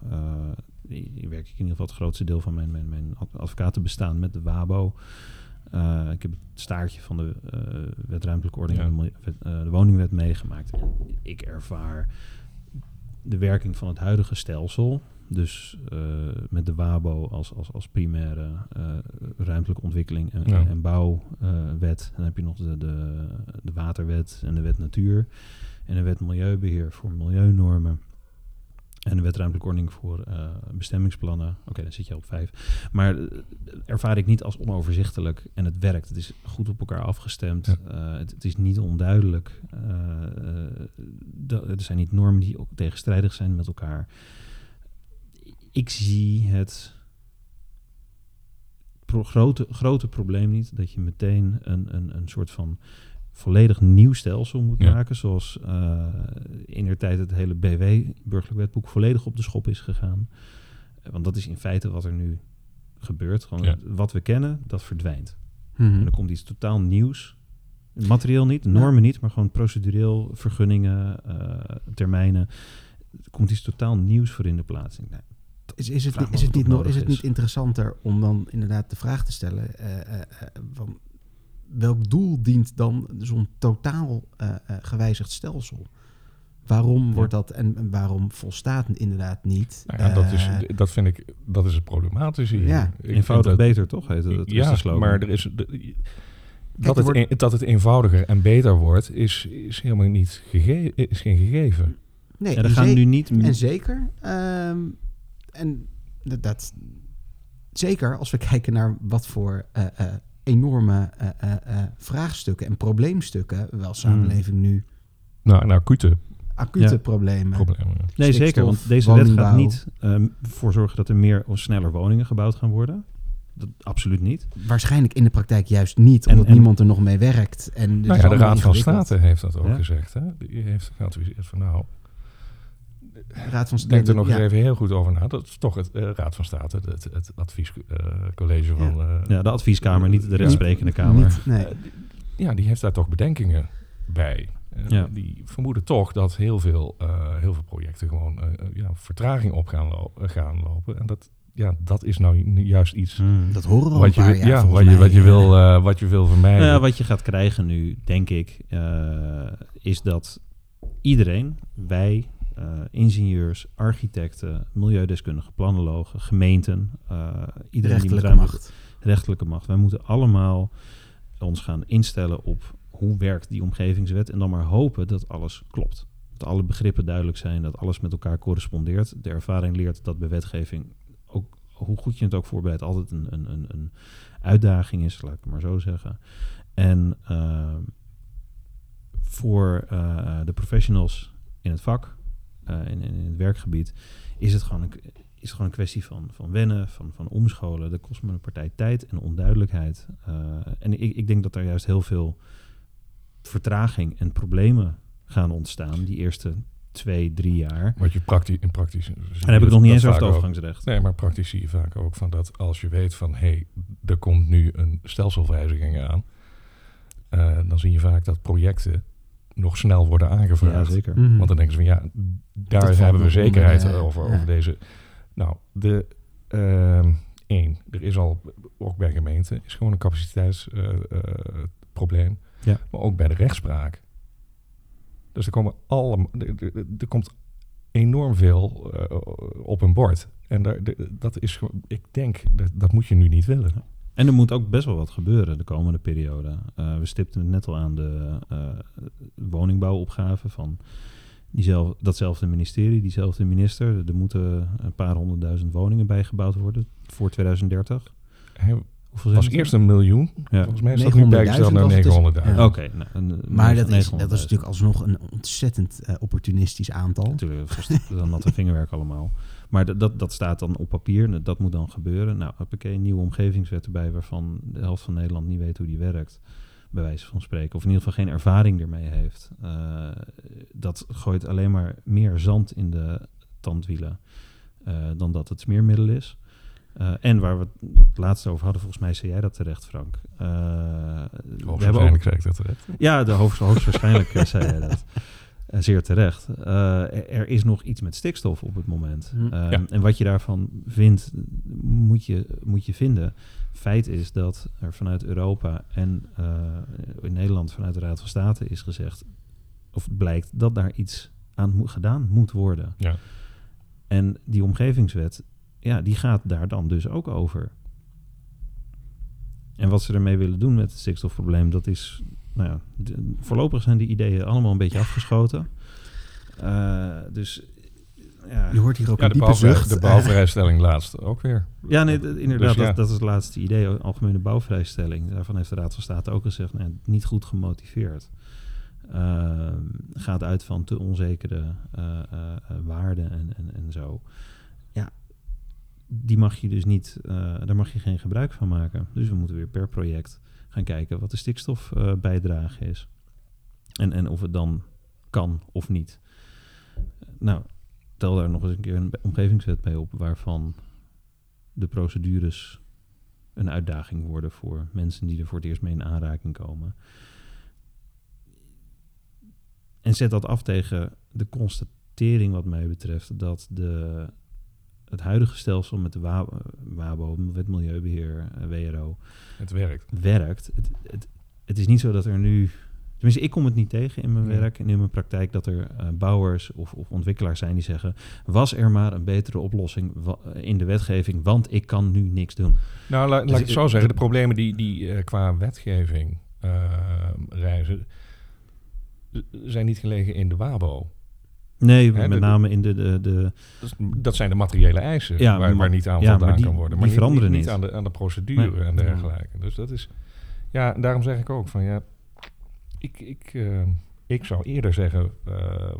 werk ik in ieder geval het grootste deel van mijn, mijn, mijn advocatenbestaan met de WABO. ik heb het staartje van de wet ruimtelijke ordening en de, de woningwet meegemaakt. En ik ervaar de werking van het huidige stelsel. Dus uh, met de WABO als, als, als primaire uh, ruimtelijke ontwikkeling en, ja. en bouwwet. Uh, dan heb je nog de, de, de waterwet en de wet natuur. En de wet milieubeheer voor milieunormen. En de wet ruimtelijke ordening voor uh, bestemmingsplannen. Oké, dan zit je op vijf. Maar ervaar ik niet als onoverzichtelijk en het werkt. Het is goed op elkaar afgestemd. Ja. Het, het, is niet onduidelijk. er zijn niet normen die ook tegenstrijdig zijn met elkaar. Ik zie het pro grote, grote probleem niet dat je meteen een, een, een soort van volledig nieuw stelsel moet maken. Zoals uh, in der tijd het hele BW, burgerlijk wetboek, volledig op de schop is gegaan. Want dat is in feite wat er nu gebeurt. Gewoon ja. wat we kennen, dat verdwijnt. Mm -hmm. En er komt iets totaal nieuws. Materieel niet, normen ja. niet, maar gewoon procedureel, vergunningen, uh, termijnen. Er komt iets totaal nieuws voor in de plaats. Nou, is, is, het, is, het niet, is, is het niet interessanter om dan inderdaad de vraag te stellen: uh, van welk doel dient dan zo'n totaal uh, uh, gewijzigd stelsel? Waarom wordt dat en waarom volstaat het inderdaad niet? Nou ja, dat, is, dat vind ik, dat is het problematische hier. Ja. Eenvoudig dat, beter, toch? Heet het, ja, is maar er is... De, dat, het, wordt... dat het eenvoudiger en beter wordt, is, is helemaal niet gege is geen gegeven. Nee, ja, gaan nu niet... En zeker. Um, en dat, dat, zeker als we kijken naar wat voor uh, uh, enorme uh, uh, vraagstukken en probleemstukken wel samenleving mm. nu. Nou, en acute. Acute ja. problemen. problemen ja. Nee, zeker. Want deze wet gaat niet um, voor zorgen dat er meer of sneller woningen gebouwd gaan worden. Dat, absoluut niet. Waarschijnlijk in de praktijk juist niet, omdat en, en, niemand er nog mee werkt. En nou ja, de Raad van State heeft dat ook ja. gezegd. Hè? Die heeft geadviseerd van nou, Raad van State. Denk er nog ja. even heel goed over na. Dat is toch het uh, Raad van State, het, het adviescollege uh, van... Uh, ja, de advieskkamer, niet de rechtsprekende kamer. Niet, nee. ja, die heeft daar toch bedenkingen bij. Ja. Die vermoeden toch dat heel veel, heel veel projecten gewoon ja, vertraging op gaan, lo gaan lopen. En dat, ja, dat is nou juist iets. Hmm. Dat horen we wat je, jaar, ja, wat je, wat je wil, uh, wat je wil vermijden. Ja, wat je gaat krijgen nu, denk ik, uh, is dat iedereen, wij, uh, ingenieurs, architecten, milieudeskundigen, planologen, gemeenten, uh, iedereen rechtelijke die macht. rechtelijke macht. Wij moeten allemaal ons gaan instellen op hoe werkt die omgevingswet en dan maar hopen dat alles klopt. Dat alle begrippen duidelijk zijn, dat alles met elkaar correspondeert. De ervaring leert dat bij wetgeving, ook hoe goed je het ook voorbereidt, altijd een, een, een, een uitdaging is, laat ik het maar zo zeggen. En uh, voor de professionals in het vak, uh, in, in, het werkgebied, is het gewoon een, is het gewoon een kwestie van, van wennen, van, van omscholen. Dat kost me een partij tijd en onduidelijkheid. Uh, en ik, ik denk dat er juist heel veel vertraging en problemen gaan ontstaan die eerste twee, drie jaar. Wat je praktisch in praktisch. En dan heb ik nog niet eens over het overgangsrecht. Ook, nee, maar praktisch zie je vaak ook van dat als je weet van hé, hey, er komt nu een stelselwijziging aan, uh, dan zie je vaak dat projecten nog snel worden aangevraagd. Ja, zeker. Mm -hmm. Want dan denken ze van ja, daar dat hebben we zekerheid onder, over, ja. over deze. Nou, de uh, één, er is al ook bij gemeenten is gewoon een capaciteitsprobleem, uh, ja. maar ook bij de rechtspraak. Dus er komen alle, er, er komt enorm veel uh, op een bord. En daar, de, dat is, ik denk, dat, dat moet je nu niet willen. En er moet ook best wel wat gebeuren de komende periode. Uh, we stipten het net al aan de uh, woningbouwopgave van diezelfde, datzelfde ministerie, diezelfde minister. Er moeten een paar honderdduizend woningen bijgebouwd worden voor 2030. Hij was eerst een miljoen. Ja. Volgens mij is dat nu bijgesteld naar 900.000. Ja. Oké. Okay, nou, maar dat is, dat is natuurlijk alsnog een ontzettend uh, opportunistisch aantal. Natuurlijk, dat is natte vingerwerk allemaal. Maar dat, dat staat dan op papier. Dat moet dan gebeuren. Nou, heb een nieuwe omgevingswet erbij waarvan de helft van Nederland niet weet hoe die werkt. Bij wijze van spreken. Of in ieder geval geen ervaring ermee heeft. Uh, dat gooit alleen maar meer zand in de tandwielen uh, dan dat het smeermiddel is. en waar we het laatst over hadden, volgens mij zei jij dat terecht, Frank. We hebben ook, zei ik dat terecht. Ja, de hoogst, hoogstwaarschijnlijk zei jij dat. zeer terecht. er is nog iets met stikstof op het moment. Hm. Ehm, en wat je daarvan vindt, moet je, moet je vinden. Feit is dat er vanuit Europa en in Nederland vanuit de Raad van State is gezegd, of blijkt dat daar iets aan gedaan moet worden. Ja. En die omgevingswet, ja, die gaat daar dan dus ook over. En wat ze ermee willen doen met het stikstofprobleem, dat is, nou ja, voorlopig zijn die ideeën allemaal een beetje afgeschoten. Uh, dus ja. Je hoort hier ook ja, een diepe zucht. De bouwvrijstelling laatst ook weer. Ja, nee, inderdaad, dus dat, dat, is het laatste idee. Algemene bouwvrijstelling. Daarvan heeft de Raad van State ook gezegd, nou, niet goed gemotiveerd. Uh, gaat uit van te onzekere uh, waarden en, en, en zo. Ja, die mag je dus niet, daar mag je geen gebruik van maken. Dus we moeten weer per project gaan kijken wat de stikstofbijdrage is. En, en of het dan kan of niet. Nou, tel daar nog eens een keer een omgevingswet bij op, waarvan de procedures een uitdaging worden voor mensen die er voor het eerst mee in aanraking komen. En zet dat af tegen de constatering, wat mij betreft, dat de, het huidige stelsel met de WABO, Wet Milieubeheer, eh, WRO. Het werkt. Werkt. Het, het, het is niet zo dat er nu. Tenminste, ik kom het niet tegen in mijn werk en in mijn praktijk dat er uh, bouwers of, of, ontwikkelaars zijn die zeggen: was er maar een betere oplossing in de wetgeving, want ik kan nu niks doen. Nou, la, laat dus ik het zo zeggen: de problemen die, die uh, qua wetgeving reizen zijn niet gelegen in de WABO. Nee, met name in de, de, de... Dat zijn de materiële eisen ja, waar, waar, niet aan ja, voldaan kan worden. Maar die veranderen niet, niet, aan, de, aan de procedure en dergelijke. Dus dat is... Ja, daarom zeg ik ook van ja... Ik, ik, uh, ik zou eerder zeggen... Uh,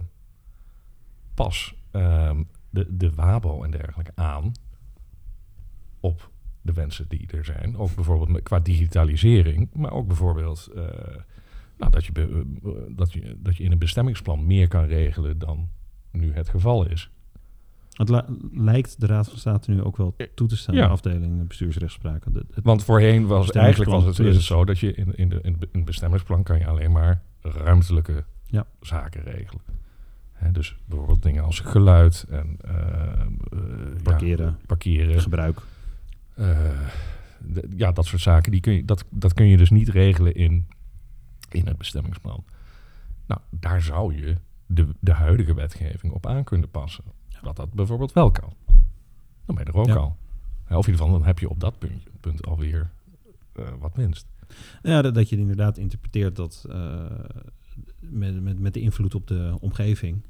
pas uh, de, de WABO en dergelijke aan... op de wensen die er zijn. Ook bijvoorbeeld qua digitalisering. Maar ook bijvoorbeeld... Uh, nou, dat, je, eh, dat, je, dat je in een bestemmingsplan meer kan regelen dan nu het geval is. Het lijkt de Raad van State nu ook wel toe te staan, ja. de afdeling bestuursrechtspraak. Want voorheen was het eigenlijk was het, is het zo dat je in, in, de, in het bestemmingsplan kan je alleen maar ruimtelijke ja. zaken regelen. dus bijvoorbeeld dingen als geluid en uh, parkeren, ja, parkeren, gebruik. ja, dat soort zaken. Die kun je, dat, dat kun je dus niet regelen in in het bestemmingsplan. Nou, daar zou je de, de huidige wetgeving op aan kunnen passen. Dat dat bijvoorbeeld wel kan. Dan ben je er ook al. Of in ieder geval, dan heb je op dat punt, punt alweer uh, wat winst. Ja, dat, dat je inderdaad interpreteert dat uh, met, met, met de invloed op de omgeving.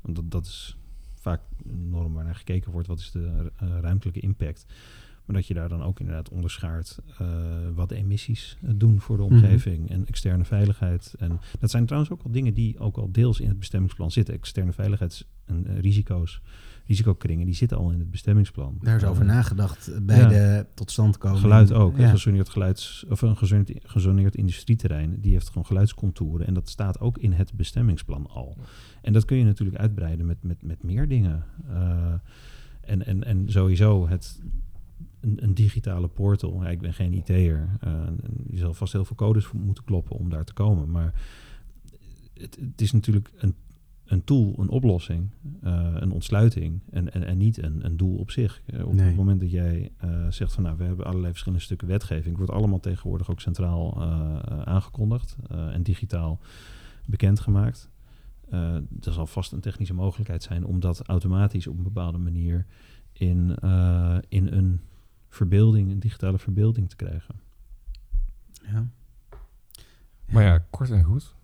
Want dat, dat is vaak een norm waar naar gekeken wordt. Wat is de uh, ruimtelijke impact? Maar dat je daar dan ook inderdaad onderschaart uh, wat de emissies eh, doen voor de mhm. omgeving en externe veiligheid. En dat zijn trouwens ook al dingen die ook al deels in het bestemmingsplan zitten. Externe veiligheids- en uh, risico's, risicokringen, die zitten al in het bestemmingsplan. Daar is over nagedacht bij de totstandkoming. Geluid ook. Ja. Een gezoneerd geluids of een gezoneerd, gezoneerd industrieterrein, die heeft gewoon geluidscontouren. En dat staat ook in het bestemmingsplan al. En dat kun je natuurlijk uitbreiden met, met, met meer dingen. en, en, en sowieso het een, een, digitale portal. Ja, ik ben geen IT'er. Uh, je zal vast heel veel codes moeten kloppen om daar te komen. Maar het, het is natuurlijk een, een tool, een oplossing, uh, een ontsluiting en, en, en niet een, een doel op zich. Uh, op het moment dat jij zegt van nou, we hebben allerlei verschillende stukken wetgeving, wordt allemaal tegenwoordig ook centraal aangekondigd en digitaal bekendgemaakt. er zal vast een technische mogelijkheid zijn om dat automatisch op een bepaalde manier in, in een verbeelding, een digitale verbeelding te krijgen. Ja. Maar ja, kort en goed.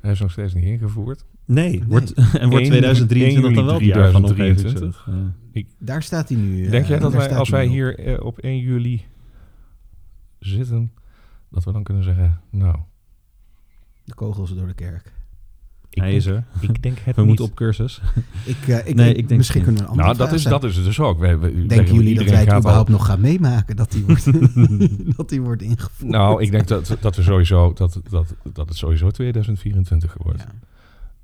Hij is nog steeds niet ingevoerd. Nee, Wordt, en wordt 2023 dan wel het jaar van 2023? Ja. Daar staat hij nu. Denk jij dat wij, als wij hier eh, op 1 juli zitten, dat we dan kunnen zeggen, nou... De kogels door de kerk. Ik Hij denk, is er. Ik denk het We moeten op cursus. Ik, uh, ik, nee, ik denk misschien kunnen we een Nou, dat is, dat is het dus ook. We, we, Denken jullie dat wij het überhaupt nog gaan meemaken dat die wordt, dat die wordt ingevoerd? Nou, ik denk dat, dat, we sowieso, dat, dat, dat het sowieso 2024 wordt.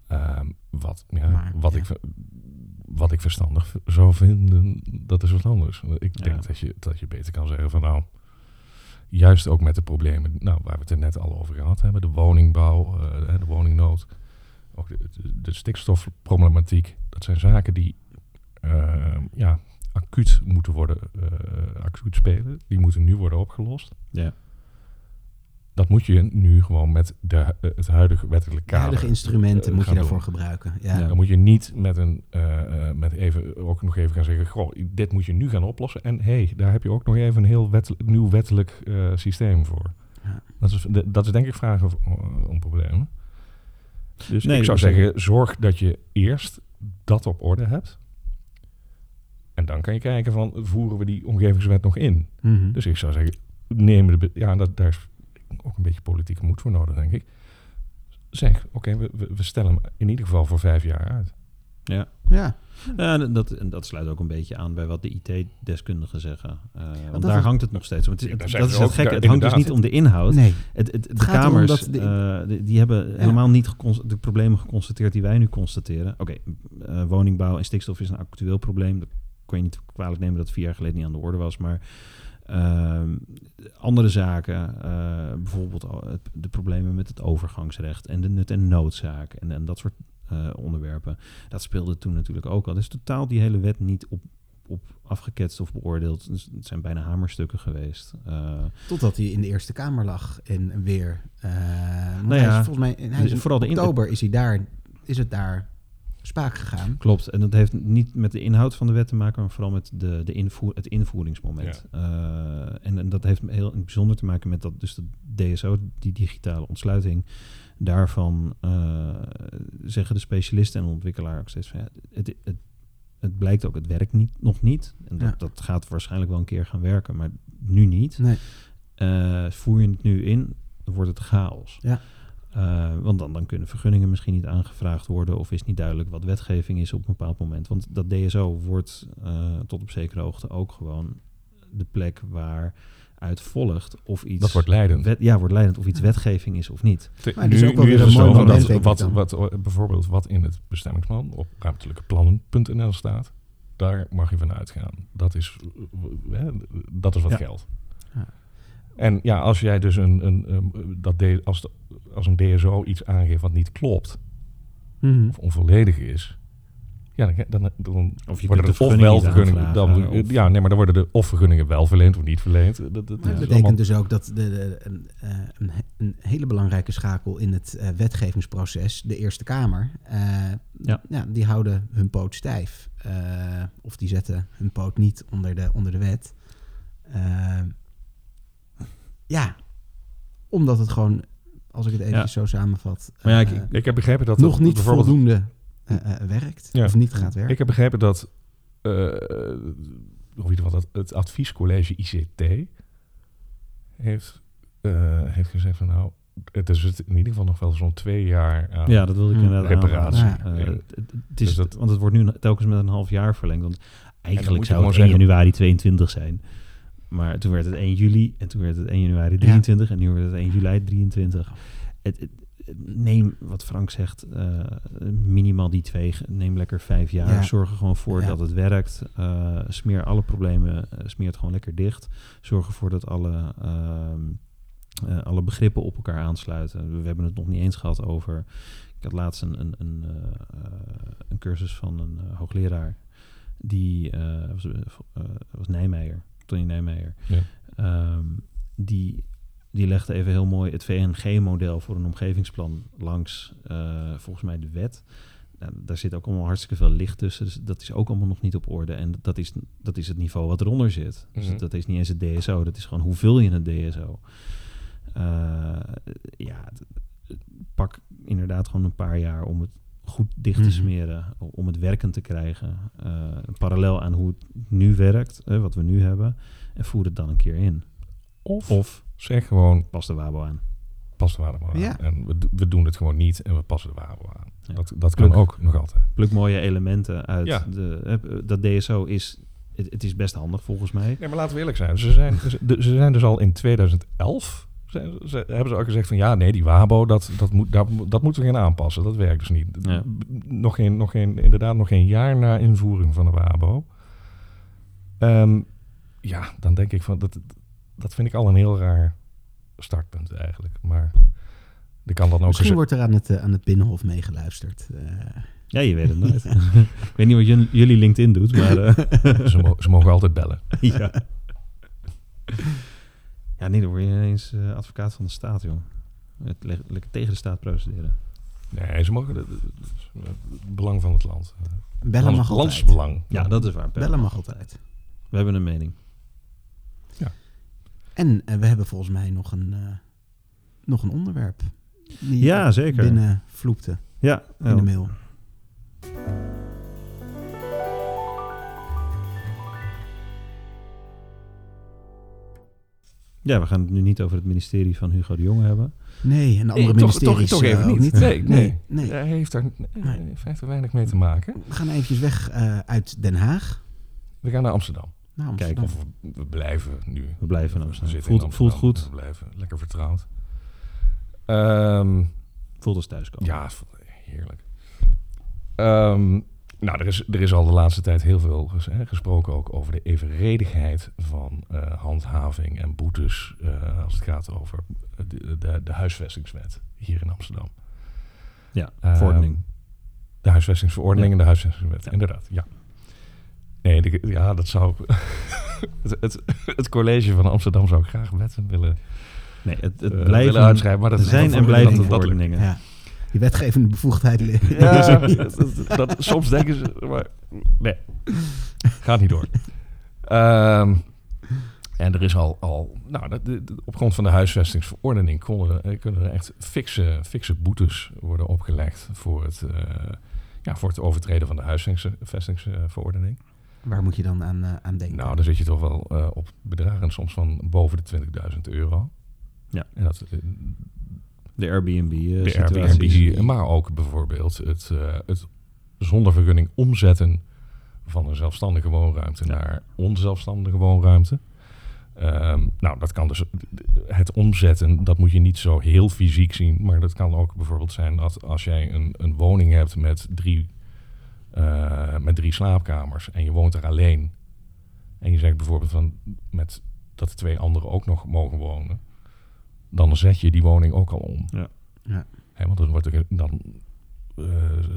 Ja. Um, wat ja, maar, wat, ja. Ik, wat ik verstandig zou vinden, dat is wat anders. Ik denk dat, je, dat je beter kan zeggen van nou, juist ook met de problemen nou, waar we het er net al over gehad hebben, de woningbouw, uh, de woningnood, ook de, de, stikstofproblematiek. Dat zijn zaken die uh, ja, acuut moeten worden, uh, acuut spelen. Die moeten nu worden opgelost. Ja dat moet je nu gewoon met de, eh, het huidige wettelijke kader. De huidige instrumenten moet je daarvoor gebruiken. Ja. Dan moet je niet met een, uh, met even, ook nog even gaan zeggen, goh, dit moet je nu gaan oplossen. En hé, hey, daar heb je ook nog even een heel wettelijk, nieuw wettelijk uh, systeem voor. Ja. Dat, is, de, dat is denk ik vragen om problemen. Dus nee, ik zou zeggen, zorg dat je eerst dat op orde hebt. En dan kan je kijken van, voeren we die omgevingswet nog in? Mm -hmm. Dus ik zou zeggen, neem de... Ja, dat, daar is ook een beetje politieke moed voor nodig, denk ik. Zeg, oké, we, we, stellen hem in ieder geval voor vijf jaar uit. Ja. Ja. ja dat, en dat sluit ook een beetje aan bij wat de IT-deskundigen zeggen. Uh, want daar hangt het nog steeds om. Het is, dat is het gekke. Het hangt dus niet om de inhoud. Nee. Het, het, de kamers, de, uh, die hebben helemaal niet de problemen geconstateerd die wij nu constateren. Oké, okay, uh, woningbouw en stikstof is een actueel probleem. Dat kon je niet kwalijk nemen dat het vier jaar geleden niet aan de orde was. Maar Ehm, andere zaken, eh, bijvoorbeeld de problemen met het overgangsrecht en de nut- en noodzaak en, en dat soort uh, onderwerpen, dat speelde toen natuurlijk ook al. Dus totaal die hele wet niet op, op afgeketst of beoordeeld. Dus het zijn bijna hamerstukken geweest. Uh, Totdat hij in de Eerste Kamer lag en weer. nou ja, volgens mij, hij is vooral in oktober is hij daar, is het daar spaak gegaan. Klopt. En dat heeft niet met de inhoud van de wet te maken, maar vooral met de, de invoer, het invoeringsmoment. Uh, en, en, dat heeft heel bijzonder te maken met dat dus de DSO, die digitale ontsluiting. Daarvan uh, zeggen de specialisten en ontwikkelaar ook steeds van ja, het, het, het blijkt ook, het werkt niet, nog niet. En dat, dat gaat waarschijnlijk wel een keer gaan werken, maar nu niet. Nee. Uh, voer je het nu in, wordt het chaos. Ja. Uh, want dan, dan kunnen vergunningen misschien niet aangevraagd worden of is niet duidelijk wat wetgeving is op een bepaald moment. Want dat DSO wordt tot op zekere hoogte ook gewoon de plek waar uit volgt of iets. Dat wordt leidend. Wet, ja, wordt leidend of iets wetgeving is of niet. maar nu, is ook wel weer een mooi moment, wat, wat, wat, bijvoorbeeld wat in het bestemmingsplan op ruimtelijkeplannen.nl staat, daar mag je van uitgaan. Dat is, uh, dat is wat ja. geldt. Ja. En ja, als jij dus een, een, een dat de, als, als een DSO iets aangeeft wat niet klopt, mm. of onvolledig is, ja, dan, dan, dan of je worden de of wel vergunningen. Dan, of... Ja, nee, maar dan worden de of vergunningen wel verleend of niet verleend. Dat, dat, betekent allemaal... dus ook dat de, de, een, eh, een, een, hele belangrijke schakel in het uh, wetgevingsproces, de Eerste Kamer, uh, ja. ja. die houden hun poot stijf. Uh, of die zetten hun poot niet onder de, onder de wet. Ja, omdat het gewoon, als ik het even zo samenvat... Maar ja, ik, ik heb begrepen dat... Nog niet bijvoorbeeld... voldoende uh, uh, werkt, ja. of niet gaat werken. Ik heb begrepen dat, of in dat het adviescollege ICT heeft, heeft gezegd van nou... Het is in ieder geval nog wel zo'n twee jaar aan ja, dat wil ik inderdaad reparatie. Ja. het is, dus dat, want het wordt nu telkens met een half jaar verlengd. Want eigenlijk zou het 1 januari 22 zijn. Maar toen werd het 1 juli en toen werd het 1 januari 23 en nu wordt het 1 juli 23. Het, het, neem wat Frank zegt, uh, minimaal die twee, neem lekker vijf jaar. Ja. Zorg er gewoon voor ja. dat het werkt. Uh, smeer alle problemen, uh, smeer het gewoon lekker dicht. Zorg ervoor dat alle, ehm, alle begrippen op elkaar aansluiten. We hebben het nog niet eens gehad over. Ik had laatst een, een, een, een cursus van een hoogleraar. Die was, was Nijmeijer. Tony Nijmeijer. Ja. Um, die, die legde even heel mooi het VNG-model voor een omgevingsplan langs, uh, volgens mij, de wet. Nou, daar zit ook allemaal hartstikke veel licht tussen. Dus dat is ook allemaal nog niet op orde. En dat is, dat is het niveau wat eronder zit. Dus mhm. dat is niet eens het DSO. Dat is gewoon hoeveel je het DSO. Uh, ja, pak inderdaad gewoon een paar jaar om het goed dicht te mhm. smeren om het werkend te krijgen. Uh, parallel aan hoe het nu werkt, wat we nu hebben, en voer het dan een keer in. Of, of zeg gewoon... Pas de WABO aan. Pas de WABO aan. Ja. En we, we doen het gewoon niet en we passen de WABO aan. Dat, dat kan ook nog altijd. Pluk mooie elementen uit. Ja. De, dat DSO is... Het, het, is best handig volgens mij. Nee, maar laten we eerlijk zijn. Ze zijn, ze zijn dus al in 2011 ze, ze, hebben ze ook gezegd van ja, nee, die WABO, dat, dat, moet, dat, dat moeten we gaan aanpassen. Dat werkt dus niet. Nog, geen, nog geen, inderdaad, nog geen jaar na invoering van de WABO. Um, ja, dan denk ik van dat, dat vind ik al een heel raar startpunt eigenlijk. Maar er kan dan ook. Misschien wordt er aan het, uh, aan het Binnenhof meegeluisterd. Uh, ja, je weet het nooit. ik weet niet wat jullie LinkedIn doet, maar... Uh... ze, mo ze, mogen altijd bellen. ja. Ja, nee, dan word je ineens uh, advocaat van de staat, joh. Het lekker tegen de staat procederen. Nee, ze mogen het belang van het land. Bellen mag altijd. Landsbelang. Ja, dat is waar. Bellen mag altijd. We hebben een mening. En uh, we hebben volgens mij nog een, uh, nog een onderwerp. Die ja, zeker. Binnen vloepte. Ja. In de mail. Ja, we gaan het nu niet over het ministerie van Hugo de Jonge hebben. Nee, een andere nee, ministerie. Toch, toch, even niet. niet. Nee, nee, nee. Hij heeft daar, nee. heeft er weinig mee te maken. We gaan eventjes weg uh, uit Den Haag. We gaan naar Amsterdam. Naar Amsterdam. Kijk, of we, we, blijven nu. We blijven in Amsterdam. Voelt, in Amsterdam. voelt goed. We blijven lekker vertrouwd. Um, voelt als thuiskomen. Ja, heerlijk. Um, nou, er is, er is al de laatste tijd heel veel gesproken ook over de evenredigheid van uh, handhaving en boetes uh, als het gaat over de, de, de, huisvestingswet hier in Amsterdam. Ja, verordening. Uh, de huisvestingsverordening ja. en de huisvestingswet, ja. inderdaad, ja. Nee, de, ja, dat zou... het, het, het, college van Amsterdam zou ik graag wetten willen, nee, het, het blijven, willen uitschrijven. Maar dat zijn en blijven verordeningen. Ja die wetgevende bevoegdheid liggen. Ja, dat, soms denken ze, maar nee, gaat niet door. Um, en er is al, al nou, de, de, op grond van de huisvestingsverordening konden, eh, kunnen er echt fikse, fikse boetes worden opgelegd voor het, uh, ja, voor het overtreden van de huisvestingsverordening. Waar moet je dan aan, uh, aan denken? Nou, dan zit je toch wel uh, op bedragen soms van boven de 20.000 euro. Ja. En dat, de Airbnb uh, De Airbnb, maar ook bijvoorbeeld het, uh, het zonder vergunning omzetten van een zelfstandige woonruimte ja. naar onzelfstandige woonruimte. Um, nou, dat kan dus het omzetten, dat moet je niet zo heel fysiek zien, maar dat kan ook bijvoorbeeld zijn dat als jij een, een woning hebt met drie, uh, met drie slaapkamers en je woont er alleen, en je zegt bijvoorbeeld van met dat de twee anderen ook nog mogen wonen, dan zet je die woning ook al om. Ja. Ja. want dan, wordt er, dan uh,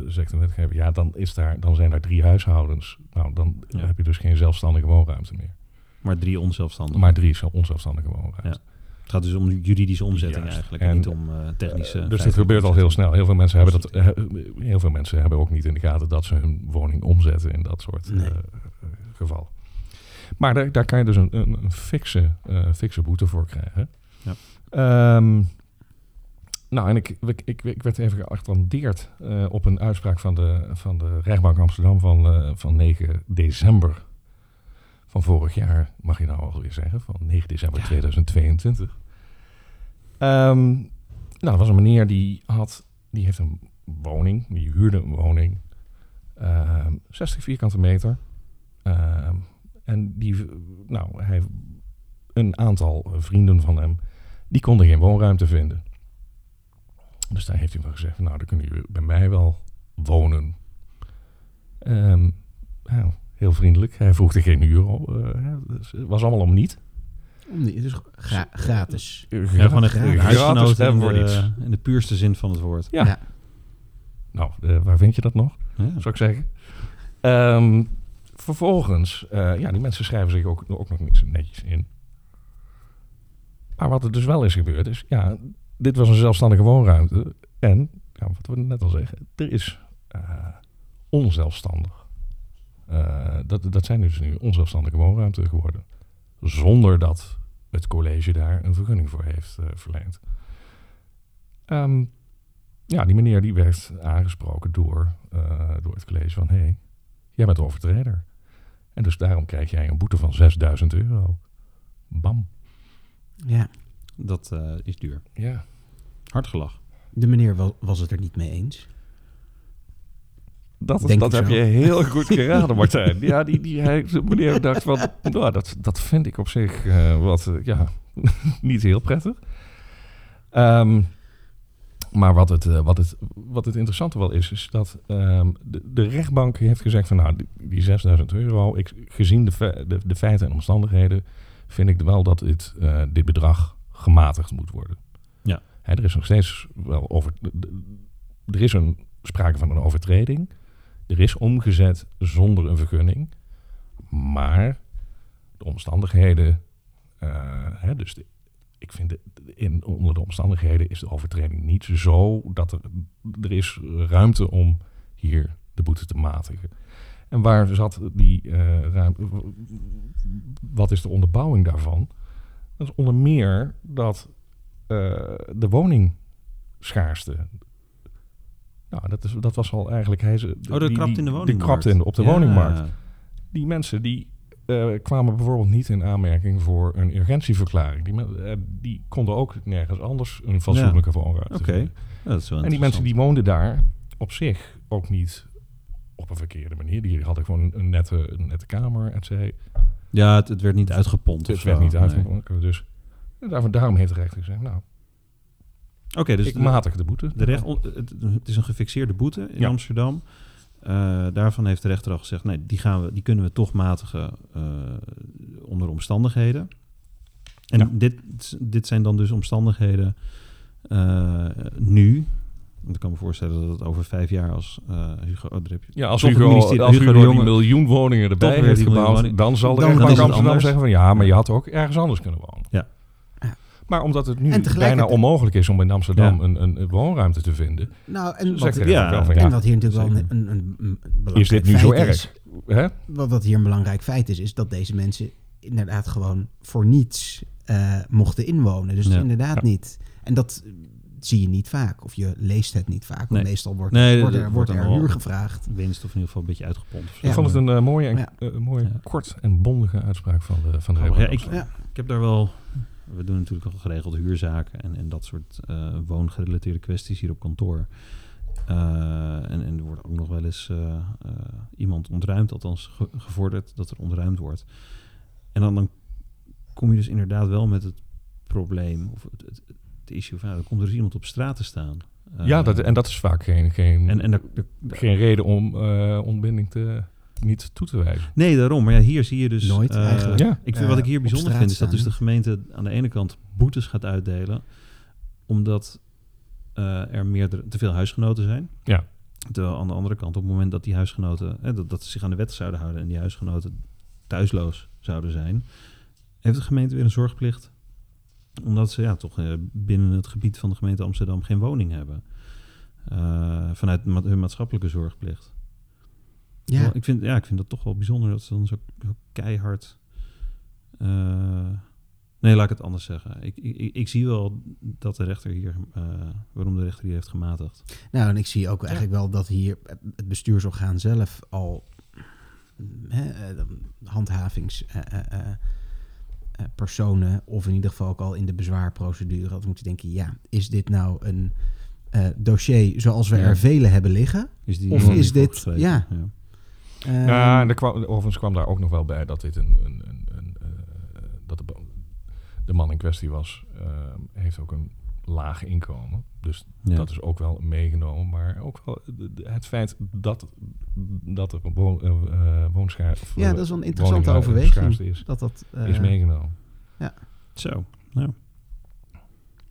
zegt de wetgever, ja, dan, is daar, dan zijn daar drie huishoudens. Nou, dan ja. heb je dus geen zelfstandige woonruimte meer. Maar drie onzelfstandige. Maar drie onzelfstandige woonruimte. Ja. Het gaat dus om juridische omzetting Juist. eigenlijk, en, en niet om uh, technische. Uh, dus dat gebeurt al heel snel. Heel veel mensen hebben dat. heel veel mensen hebben ook niet in de gaten dat ze hun woning omzetten in dat soort nee. geval. Maar daar, daar kan je dus een, een, een fikse, fikse boete voor krijgen. Ja. Um, nou, en ik, ik, ik, ik werd even geattendeerd uh, op een uitspraak van de, van de rechtbank Amsterdam van, uh, van 9 december van vorig jaar, mag je nou alweer zeggen, van 9 december ja. 2022. Um, nou, er was een meneer die had, die heeft een woning, die huurde een woning, um, 60 vierkante meter. Um, en die, nou, hij, een aantal vrienden van hem die konden geen woonruimte vinden. Dus daar heeft hij van gezegd, nou dan kunnen jullie bij mij wel wonen. Um, nou, heel vriendelijk. Hij vroeg er geen uur op. Uh, dus het was allemaal om niet. Om niet, dus gra gratis. Ja, van een gratis. huisgenoot in, de, in de puurste zin van het woord. Ja. ja. Nou, uh, waar vind je dat nog? Ja. Zou ik zeggen. Um, vervolgens, uh, ja, die mensen schrijven zich ook, ook nog niks netjes in. Maar wat er dus wel is gebeurd is, ja, dit was een zelfstandige woonruimte. En, ja, wat we net al zeggen, er is uh, onzelfstandig. Uh, dat, dat zijn dus nu onzelfstandige woonruimte geworden. Zonder dat het college daar een vergunning voor heeft uh, verleend. Um, ja, die meneer die werd aangesproken door, door het college van... hé, hey, jij bent overtreder. En dus daarom krijg jij een boete van 6000 euro. Bam. Ja. Dat uh, is duur. Ja. Hard gelach. De meneer was het er niet mee eens. Dat, dat heb je heel goed geraden, Martijn. ja, die, die, hij, meneer dacht van, nou, dat, dat vind ik op zich uh, wat, uh, ja, niet heel prettig. Um, maar wat het, wat, het, wat het interessante wel is, is dat um, de, de, rechtbank heeft gezegd van nou, die, die 6000 euro, ik, gezien de, de, de, feiten en omstandigheden, vind ik wel dat dit, uh, dit bedrag gematigd moet worden. Ja. Hè, er is nog steeds wel over. Er is een sprake van een overtreding. Er is omgezet zonder een vergunning. Maar de omstandigheden. Uh, hè, dus ik vind de, in, onder de omstandigheden is de overtreding niet zo dat er, er is ruimte om hier de boete te matigen. En waar zat die uh, ruimte? Wat is de onderbouwing daarvan? Dat is onder meer dat uh, de woningschaarste. Nou, dat, is, dat was al eigenlijk. Hij, oh, de krapt in de woningmarkt. De krapt in, op de ja. woningmarkt. Die mensen die uh, kwamen bijvoorbeeld niet in aanmerking voor een urgentieverklaring. Die, uh, die konden ook nergens anders een fatsoenlijke ja. woonruimte Oké, okay. En die mensen die woonden daar op zich ook niet op een verkeerde manier. Die hadden gewoon een nette, een nette kamer, et cetera. Ja, het, het, werd niet uitgepompt. Het werd niet uitgepompt. Nee. Dus daarom, daarom heeft de rechter gezegd, nou, Oké, okay, dus ik matig de boete. De recht, het, is een gefixeerde boete in ja. Amsterdam. Uh, daarvan heeft de rechter al gezegd, nee, die, gaan we, die kunnen we toch matigen uh, onder omstandigheden. En ja. dit, dit zijn dan dus omstandigheden uh, nu. Want ik kan me voorstellen dat het over vijf jaar als Hugo... Oh, heb je, ja, als Hugo, als Hugo, Hugo de Jonge, miljoen woningen erbij heeft gebouwd... dan zal de rechter Amsterdam zeggen van... ja, maar je had ook ergens anders kunnen wonen. Ja. Maar omdat het nu bijna onmogelijk is om in Amsterdam ja. een, een, woonruimte te vinden. Nou, en wat, ja, van, ja, en wat hier natuurlijk wel een, een, een belangrijk Is dit nu zo erg? Is, Hè? Wat, wat hier een belangrijk feit is, is dat deze mensen inderdaad gewoon voor niets uh, mochten inwonen. Dus ja. inderdaad ja. niet. En dat zie je niet vaak. Of je leest het niet vaak. Nee. Meestal wordt, nee, wordt er, wordt er huur gevraagd. Winst of in ieder geval een beetje uitgepompt. Ik vond het een uh, mooie, en, uh, mooie kort en bondige uitspraak van de, van de oh, ik, ik heb daar wel we doen natuurlijk al geregeld huurzaken en, en dat soort uh, woongerelateerde kwesties hier op kantoor. Uh, en, en er wordt ook nog wel eens uh, iemand ontruimd, althans ge gevorderd dat er ontruimd wordt. En dan, dan kom je dus inderdaad wel met het probleem, of het, het, het issue van, nou, dan komt er dus iemand op straat te staan. ja, dat, en dat is vaak geen, geen, en, en geen reden om ontbinding te niet toe te wijzen. Nee, daarom. Maar ja, hier zie je dus... Nooit uh, eigenlijk. Ja. Ik vind, wat ik hier bijzonder vind, is dat dus de gemeente aan de ene kant boetes gaat uitdelen, omdat uh, er meer te veel huisgenoten zijn. Ja. Terwijl aan de andere kant, op het moment dat die huisgenoten, hè, dat, dat ze zich aan de wet zouden houden en die huisgenoten thuisloos zouden zijn, heeft de gemeente weer een zorgplicht. Omdat ze ja, toch uh, binnen het gebied van de gemeente Amsterdam geen woning hebben. Uh, vanuit hun maatschappelijke zorgplicht. Ja. ik, vind, ja, ik vind dat toch wel bijzonder dat ze dan zo, zo keihard. Uh, nee, laat ik het anders zeggen. Ik, ik, ik zie wel dat de rechter hier, uh, waarom de rechter hier heeft gematigd. Nou, en ik zie ook eigenlijk wel dat hier het bestuursorgaan zelf al hè, handhavingspersonen, of in ieder geval ook al in de bezwaarprocedure, had moeten denken: ja, is dit nou een uh, dossier zoals we ja. er vele hebben liggen? Is die of is dit. Ja. ja. Um, ja, en er kwam, overigens kwam daar ook nog wel bij dat dit een, een, een, een uh, dat de, de, man in kwestie was, uh, heeft ook een laag inkomen. Dus ja. dat is ook wel meegenomen. Maar ook wel het feit dat, dat er een woon, uh, woonschaar... Ja, dat is wel een interessante overweging. Is, dat dat, is meegenomen. Ja. Zo, nou.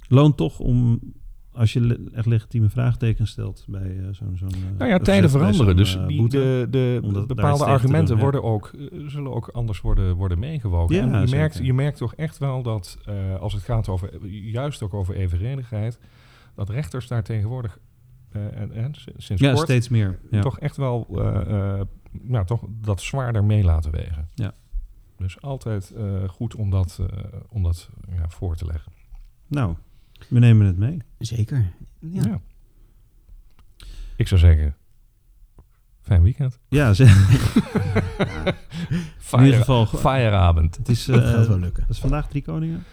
Loont toch om als je echt legitieme vraagtekens stelt bij uh, zo'n... zo'n uh, nou ja, tijden veranderen. Dus uh, die, de, de bepaalde argumenten doen, worden ook, zullen ook anders worden, worden meegewogen. Ja, je, merkt, je merkt toch echt wel dat als het gaat over, juist ook over evenredigheid, dat rechters daar tegenwoordig en, en, sinds ja, kort steeds meer. Ja. toch echt wel nou, toch dat zwaarder mee laten wegen. Ja. Dus altijd goed om dat, om dat ja, voor te leggen. Nou, we nemen het mee. Zeker. Ja. ja. Ik zou zeggen, fijn weekend. Ja, zeker. In ieder geval, feieravond. Het is, uh, gaat wel lukken. Het is vandaag Drie Koningen?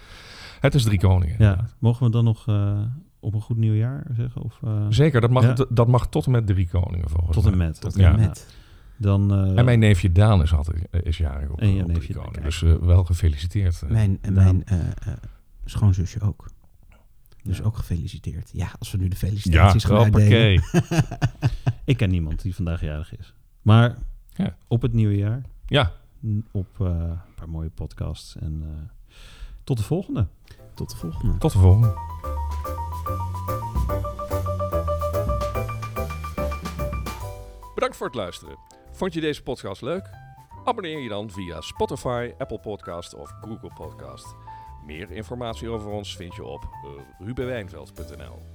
Het is Drie Koningen. Ja. Mogen we dan nog uh, op een goed nieuwjaar zeggen? Of, uh, Zeker, dat mag, ja? dat mag tot en met Drie Koningen volgens Tot en met. Tot en met. Dan, uh, en mijn neefje Daan is, altijd, is jarig op, en op neefje, Drie Koningen. Dus uh, wel gefeliciteerd. Mijn, mijn uh, schoonzusje ook. Dus ook gefeliciteerd. Ja, als we nu de felicitaties ja, gaan uitdelen. ik ken niemand die vandaag jarig is. Maar ja. op het nieuwe jaar. Ja. Op uh, een paar mooie podcasts. En uh, tot de volgende. Tot de volgende. Tot de volgende. Bedankt voor het luisteren. Vond je deze podcast leuk? Abonneer je dan via Spotify, Apple Podcast of Google Podcast. Meer informatie over ons vind je op rubenwijnveld.nl.